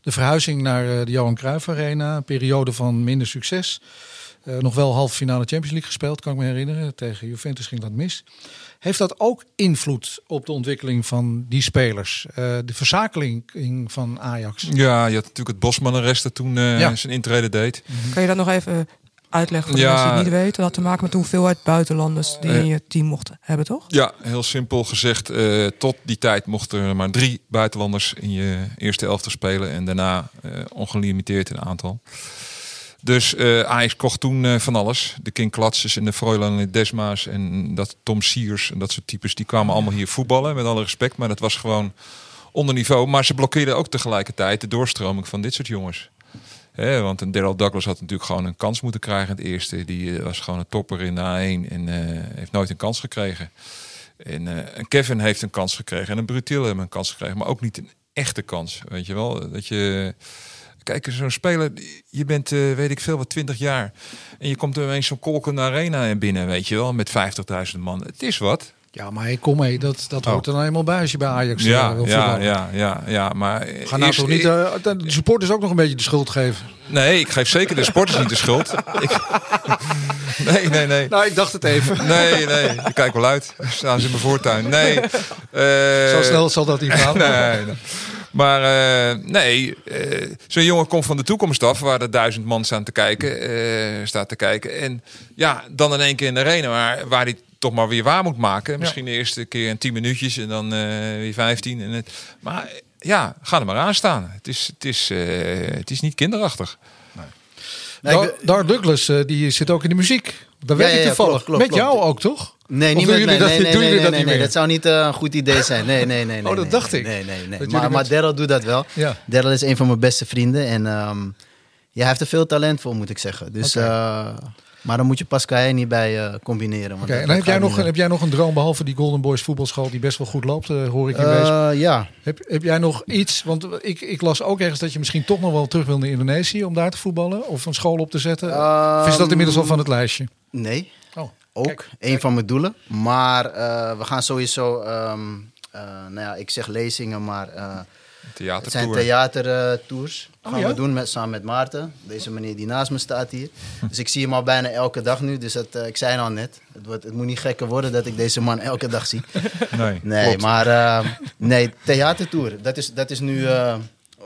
De verhuizing naar uh, de Johan Cruijff Arena, een periode van minder succes. Uh, nog wel halve finale Champions League gespeeld, kan ik me herinneren. Tegen Juventus ging dat mis. Heeft dat ook invloed op de ontwikkeling van die spelers? Uh, de verzakeling van Ajax? Ja, je had natuurlijk het Bosman-arrest dat toen uh, ja. zijn intrede deed. Kan je dat nog even uitleggen voor de mensen die het niet weten? Dat had te maken met de hoeveelheid buitenlanders die uh, in je team mochten hebben, toch? Ja, heel simpel gezegd. tot die tijd mochten er maar drie buitenlanders in je eerste elftal spelen. En daarna ongelimiteerd in aantal. Dus uh, Ajax kocht toen uh, van alles. De King Klatses en de Froilan en de Desma's en dat Tom Siers en dat soort types. Die kwamen allemaal hier voetballen, met alle respect. Maar dat was gewoon onder niveau. Maar ze blokkeerden ook tegelijkertijd de doorstroming van dit soort jongens. Want een Daryl Douglas had natuurlijk gewoon een kans moeten krijgen in het eerste. Die uh, was gewoon een topper in de A1 en heeft nooit een kans gekregen. En, en, Kevin heeft een kans gekregen en een Brutil heeft een kans gekregen. Maar ook niet een echte kans, weet je wel. Dat je... Kijk, zo'n speler, je bent, weet ik veel, wat 20 jaar. En je komt er ineens zo'n kolkende arena binnen, weet je wel, met 50.000 man. Het is wat. Ja, maar hey, kom mee, dat, dat oh. hoort er nou eenmaal bij als je bij Ajax ja, uh, ja, ja, ja, ja, maar... Ga nou toch niet uh, de supporters ook nog een beetje de schuld geven? Nee, ik geef zeker de sporters niet de schuld. [laughs] Ik, nee, nee, nee. Nou, ik dacht het even. Nee, nee, ik kijk wel uit. Staan ze in mijn voortuin. Nee. Zo snel zal dat niet gaan. [laughs] nee, nee. Maar uh, nee, uh, zo'n jongen komt van de toekomst af, waar er duizend man staan te kijken, uh, staat te kijken. En ja, dan in één keer in de arena, waar, waar hij toch maar weer waar moet maken. Misschien de eerste keer in tien minuutjes en dan weer vijftien. En het, maar ja, ga er maar aan staan. Het is, het is, het is niet kinderachtig. Nee. Dar, Dar Douglas, die zit ook in de muziek. Daar weet ja, ik ja, toevallig. Klopt, klopt, Met jou ook, toch? Nee, niet met mij. Dat, nee, nee, nee, nee, dat, nee, nee, dat zou niet uh, een goed idee zijn. Nee, nee, nee. nee oh, dat dacht ik. Nee, nee, nee. Maar, maar Daryl doet dat wel. Ja. Daryl is een van mijn beste vrienden. En um, ja, hij heeft er veel talent voor, moet ik zeggen. Dus, okay. uh, maar dan moet je Pascal niet bij uh, combineren. Okay, en heb jij, nog, heb jij nog een droom, behalve die Golden Boys voetbalschool, die best wel goed loopt, uh, hoor ik in uh, Ja. Heb, heb jij nog iets, want ik, ik las ook ergens dat je misschien toch nog wel terug wil naar Indonesië om daar te voetballen? Of een school op te zetten? Of is dat inmiddels al van het lijstje? Nee. Oh ook kijk, een kijk. van mijn doelen. Maar we gaan sowieso, um, uh, nou ja, ik zeg lezingen, maar het zijn theatertours. Uh, gaan oh, ja? we doen met, samen met Maarten. Deze meneer die naast me staat hier. dus ik zie hem al bijna elke dag nu. Dus dat, ik zei al net, het, wordt, het moet niet gekker worden dat ik deze man elke dag zie. [laughs] Nee, nee klopt. maar nee, theatertour. Dat is, dat is nu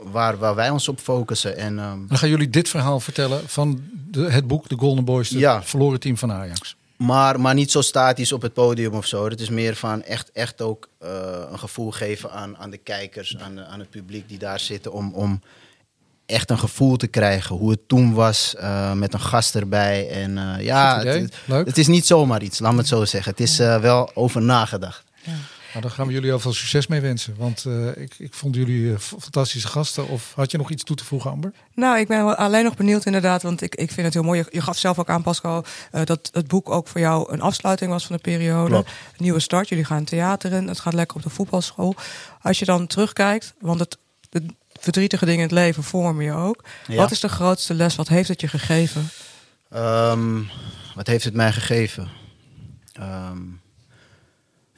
waar, waar wij ons op focussen. En, um, Dan gaan jullie dit verhaal vertellen van de, het boek The Golden Boys, het ja. verloren team van Ajax. Maar, maar niet zo statisch op het podium of zo. Het is meer van echt, echt ook uh, een gevoel geven aan, aan de kijkers, aan, aan het publiek die daar zitten. Om, om echt een gevoel te krijgen hoe het toen was. Uh, met een gast erbij. En uh, ja, het, het, is niet zomaar iets, laat me het zo zeggen. Het is wel over nagedacht. Ja. Nou, daar gaan we jullie heel veel succes mee wensen. Want uh, ik, ik vond jullie uh, fantastische gasten. Of had je nog iets toe te voegen, Amber? Nou, ik ben alleen nog benieuwd inderdaad. Want ik, ik vind het heel mooi. Je, je gaf zelf ook aan, Pascal, uh, dat het boek ook voor jou een afsluiting was van de periode. Klopt. Een nieuwe start. Jullie gaan theater in. Het gaat lekker op de voetbalschool. Als je dan terugkijkt, want het, de verdrietige dingen in het leven vormen je ook. Ja. Wat is de grootste les? Wat heeft het je gegeven? Um, wat heeft het mij gegeven? Um,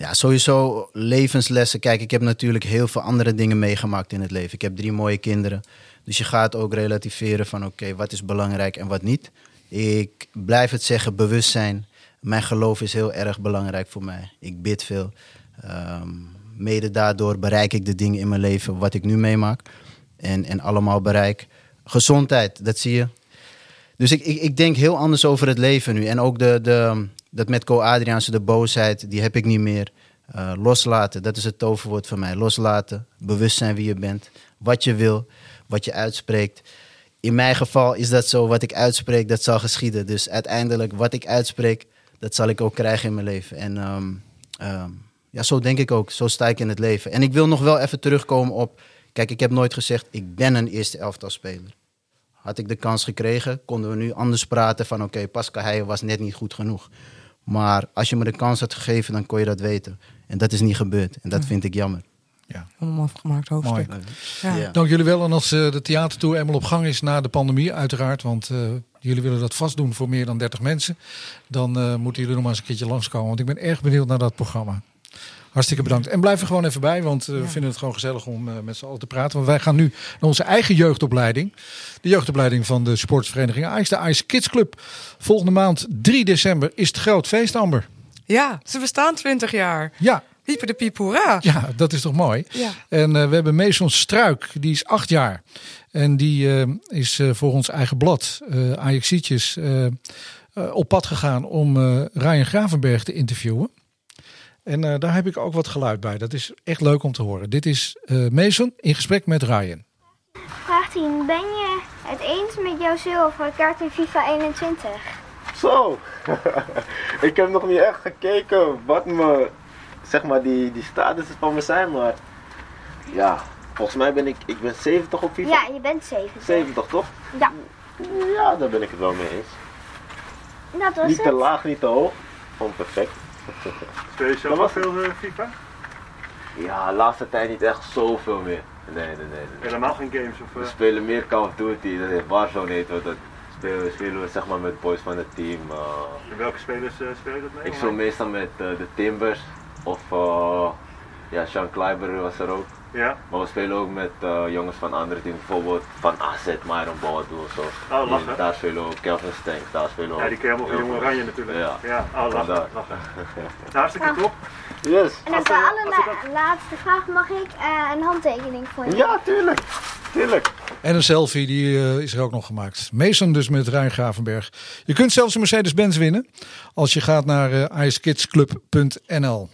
ja, sowieso levenslessen. Kijk, ik heb natuurlijk heel veel andere dingen meegemaakt in het leven. Ik heb drie mooie kinderen. Dus je gaat ook relativeren van oké, wat is belangrijk en wat niet. Ik blijf het zeggen, bewustzijn. Mijn geloof is heel erg belangrijk voor mij. Ik bid veel. Um, mede daardoor bereik ik de dingen in mijn leven wat ik nu meemaak. En, en allemaal bereik. Gezondheid, dat zie je. Dus ik, ik, ik denk heel anders over het leven nu. En ook de, de, dat met Co Adriaanse, de boosheid, die heb ik niet meer. Uh, loslaten, dat is het toverwoord voor mij. Loslaten, bewust zijn wie je bent, wat je wil, wat je uitspreekt. In mijn geval is dat zo, wat ik uitspreek, dat zal geschieden. Dus uiteindelijk, wat ik uitspreek, dat zal ik ook krijgen in mijn leven. En um, um, ja, zo denk ik ook, zo sta ik in het leven. En ik wil nog wel even terugkomen op, kijk, ik heb nooit gezegd, ik ben een eerste elftal speler. Had ik de kans gekregen, konden we nu anders praten van, oké, okay, Pascal Heijen was net niet goed genoeg. Maar als je me de kans had gegeven, dan kon je dat weten. En dat is niet gebeurd. En dat vind ik jammer. Ja. Een afgemaakt hoofdstuk. Ja. Ja. Dank jullie wel. En als uh, de theatertour eenmaal op gang is na de pandemie, uiteraard. Want uh, jullie willen dat vast doen voor meer dan 30 mensen, dan uh, moeten jullie nog maar eens een keertje langskomen. Want ik ben erg benieuwd naar dat programma. Hartstikke bedankt. En blijf er gewoon even bij, want uh, we vinden het gewoon gezellig om uh, met z'n allen te praten. Want wij gaan nu naar onze eigen jeugdopleiding. De jeugdopleiding van de sportsvereniging Ice, de Ice Kids Club. Volgende maand 3 december is het groot feest, Amber. Ja, ze bestaan 20 jaar. Ja. Pieper de piep, hoera. Ja, dat is toch mooi. Ja. En uh, we hebben Mason Struik, die is acht jaar. En die uh, is uh, voor ons eigen blad, uh, Ajaxietjes, op pad gegaan om Ryan Gravenberg te interviewen. En daar heb ik ook wat geluid bij. Dat is echt leuk om te horen. Dit is Mason in gesprek met Ryan. Vraag 10. Ben je het eens met jouw zilveren kaart in FIFA 21? Zo, [laughs] ik heb nog niet echt gekeken wat me, zeg maar, die, die status van me zijn, maar ja, volgens mij ben ik, ik ben 70 op FIFA. Ja, je bent 70. 70 toch? Ja. Ja, daar ben ik het wel mee eens. Dat was niet het. te laag, niet te hoog. Gewoon perfect. Speel je zelf wel veel uh, FIFA? Ja, de laatste tijd niet echt zoveel meer. Nee, nee, nee. nee. Helemaal geen games? Of, uh... We spelen meer Call of Duty, dat is Warzone heet dat. dat spelen, spelen we zeg maar met boys van het team. Uh, en welke spelers speel je dat mee? Ik speel meestal met de Timbers of ja, Sean Kleiber was er ook. Ja. Maar we spelen ook met jongens van andere teams, bijvoorbeeld van AZ, Myron Boadu of zo. Oh, lachen. Daar spelen we ook, Kelvin Stenks, daar spelen we Ja, die ken je allemaal van Jong Oranje natuurlijk. Ja, ja. oh lachen, lachen. Nou, hartstikke top. Yes. En dan de allerlaatste vraag, mag ik uh, een handtekening voor je? Ja, tuurlijk. Tuurlijk. En een selfie, die uh, is er ook nog gemaakt. Mason dus met Rijn Gravenberg. Je kunt zelfs een Mercedes-Benz winnen als je gaat naar uh, icekidsclub.nl.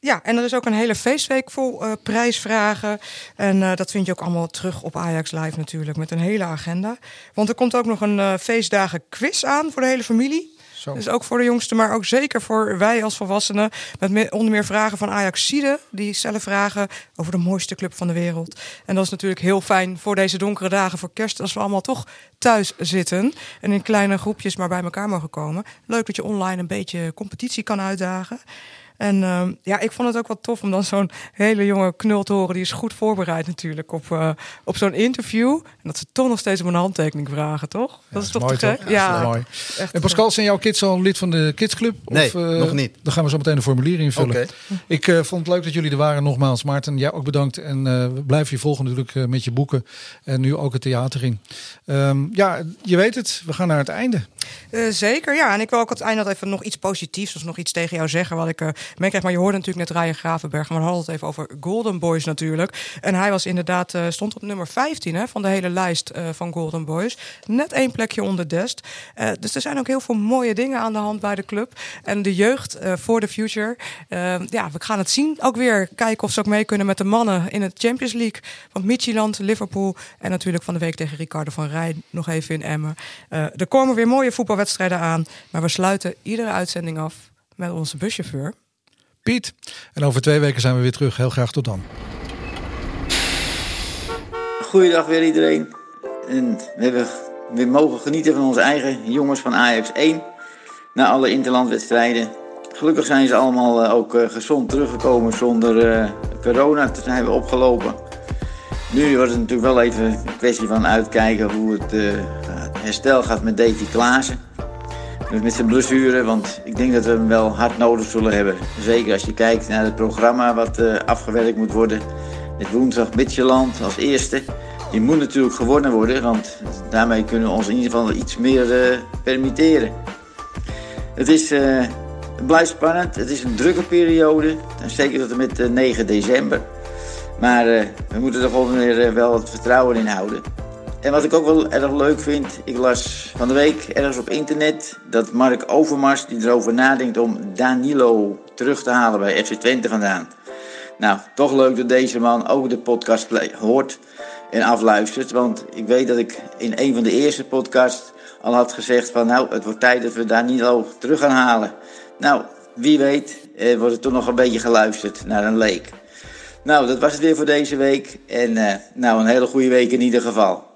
Ja, en er is ook een hele feestweek vol uh, prijsvragen. En uh, dat vind je ook allemaal terug op Ajax Live natuurlijk, met een hele agenda. Want er komt ook nog een uh, feestdagen quiz aan voor de hele familie. Zo. Dus ook voor de jongsten, maar ook zeker voor wij als volwassenen. Met onder meer vragen van Ajaxide. Die stellen vragen over de mooiste club van de wereld. En dat is natuurlijk heel fijn voor deze donkere dagen voor kerst. Als we allemaal toch thuis zitten. En in kleine groepjes maar bij elkaar mogen komen. Leuk dat je online een beetje competitie kan uitdagen. En uh, ja, ik vond het ook wel tof om dan zo'n hele jonge knul te horen. Die is goed voorbereid natuurlijk op, uh, op zo'n interview. En dat ze toch nog steeds om een handtekening vragen, toch? Dat, is toch mooi, te gek? Toch? Ja, ja. mooi. Echt, en Pascal, zijn jouw kids al lid van de kidsclub? Nee, of, uh, nog niet. Dan gaan we zo meteen een formulier invullen. Okay. Ik uh, vond het leuk dat jullie er waren. Nogmaals, Maarten, jij ook bedankt. En we blijven je volgen natuurlijk met je boeken. En nu ook het theater in. Um, ja, je weet het. We gaan naar het einde. Uh, zeker, ja. En ik wil ook aan het einde even nog iets positiefs, dus nog iets tegen jou zeggen wat ik uh, Maar je hoorde natuurlijk net Ryan Gravenberg, maar we hadden het even over Golden Boys natuurlijk. En hij was inderdaad, uh, stond op nummer 15 hè, van de hele lijst van Golden Boys. Net één plekje onder Dest. dus er zijn ook heel veel mooie dingen aan de hand bij de club. En de jeugd voor de future. ja, we gaan het zien. Ook weer kijken of ze ook mee kunnen met de mannen in het Champions League. Want Midtjylland, Liverpool en natuurlijk van de week tegen Ricardo van Rij nog even in Emmen. er komen weer mooie voetbalwedstrijden aan. Maar we sluiten iedere uitzending af met onze buschauffeur. En over twee weken zijn we weer terug. Heel graag tot dan. Goeiedag weer iedereen. En we hebben weer mogen genieten van onze eigen jongens van Ajax 1. Na alle interlandwedstrijden. Gelukkig zijn ze allemaal uh, ook uh, gezond teruggekomen zonder uh, corona te hebben opgelopen. Nu wordt het natuurlijk wel even een kwestie van uitkijken hoe het herstel gaat met Davy Klaassen. Met zijn blessure, want ik denk dat we hem wel hard nodig zullen hebben. Zeker als je kijkt naar het programma wat uh, afgewerkt moet worden. Met woensdag Midtjylland als eerste. Die moet natuurlijk gewonnen worden, want daarmee kunnen we ons in ieder geval iets meer uh, permitteren. Het is, het blijft spannend, het is een drukke periode. Zeker tot en met 9 december. Maar we moeten er gewoon weer wel wat vertrouwen in houden. En wat ik ook wel erg leuk vind, ik las van de week ergens op internet dat Mark Overmars die erover nadenkt om Danilo terug te halen bij FC Twente vandaan. Nou, toch leuk dat deze man ook de podcast hoort en afluistert, want ik weet dat ik in een van de eerste podcasts al had gezegd van nou, het wordt tijd dat we Danilo terug gaan halen. Nou, wie weet eh, wordt er toch nog een beetje geluisterd naar een leek. Nou, dat was het weer voor deze week en uh, nou, een hele goede week in ieder geval.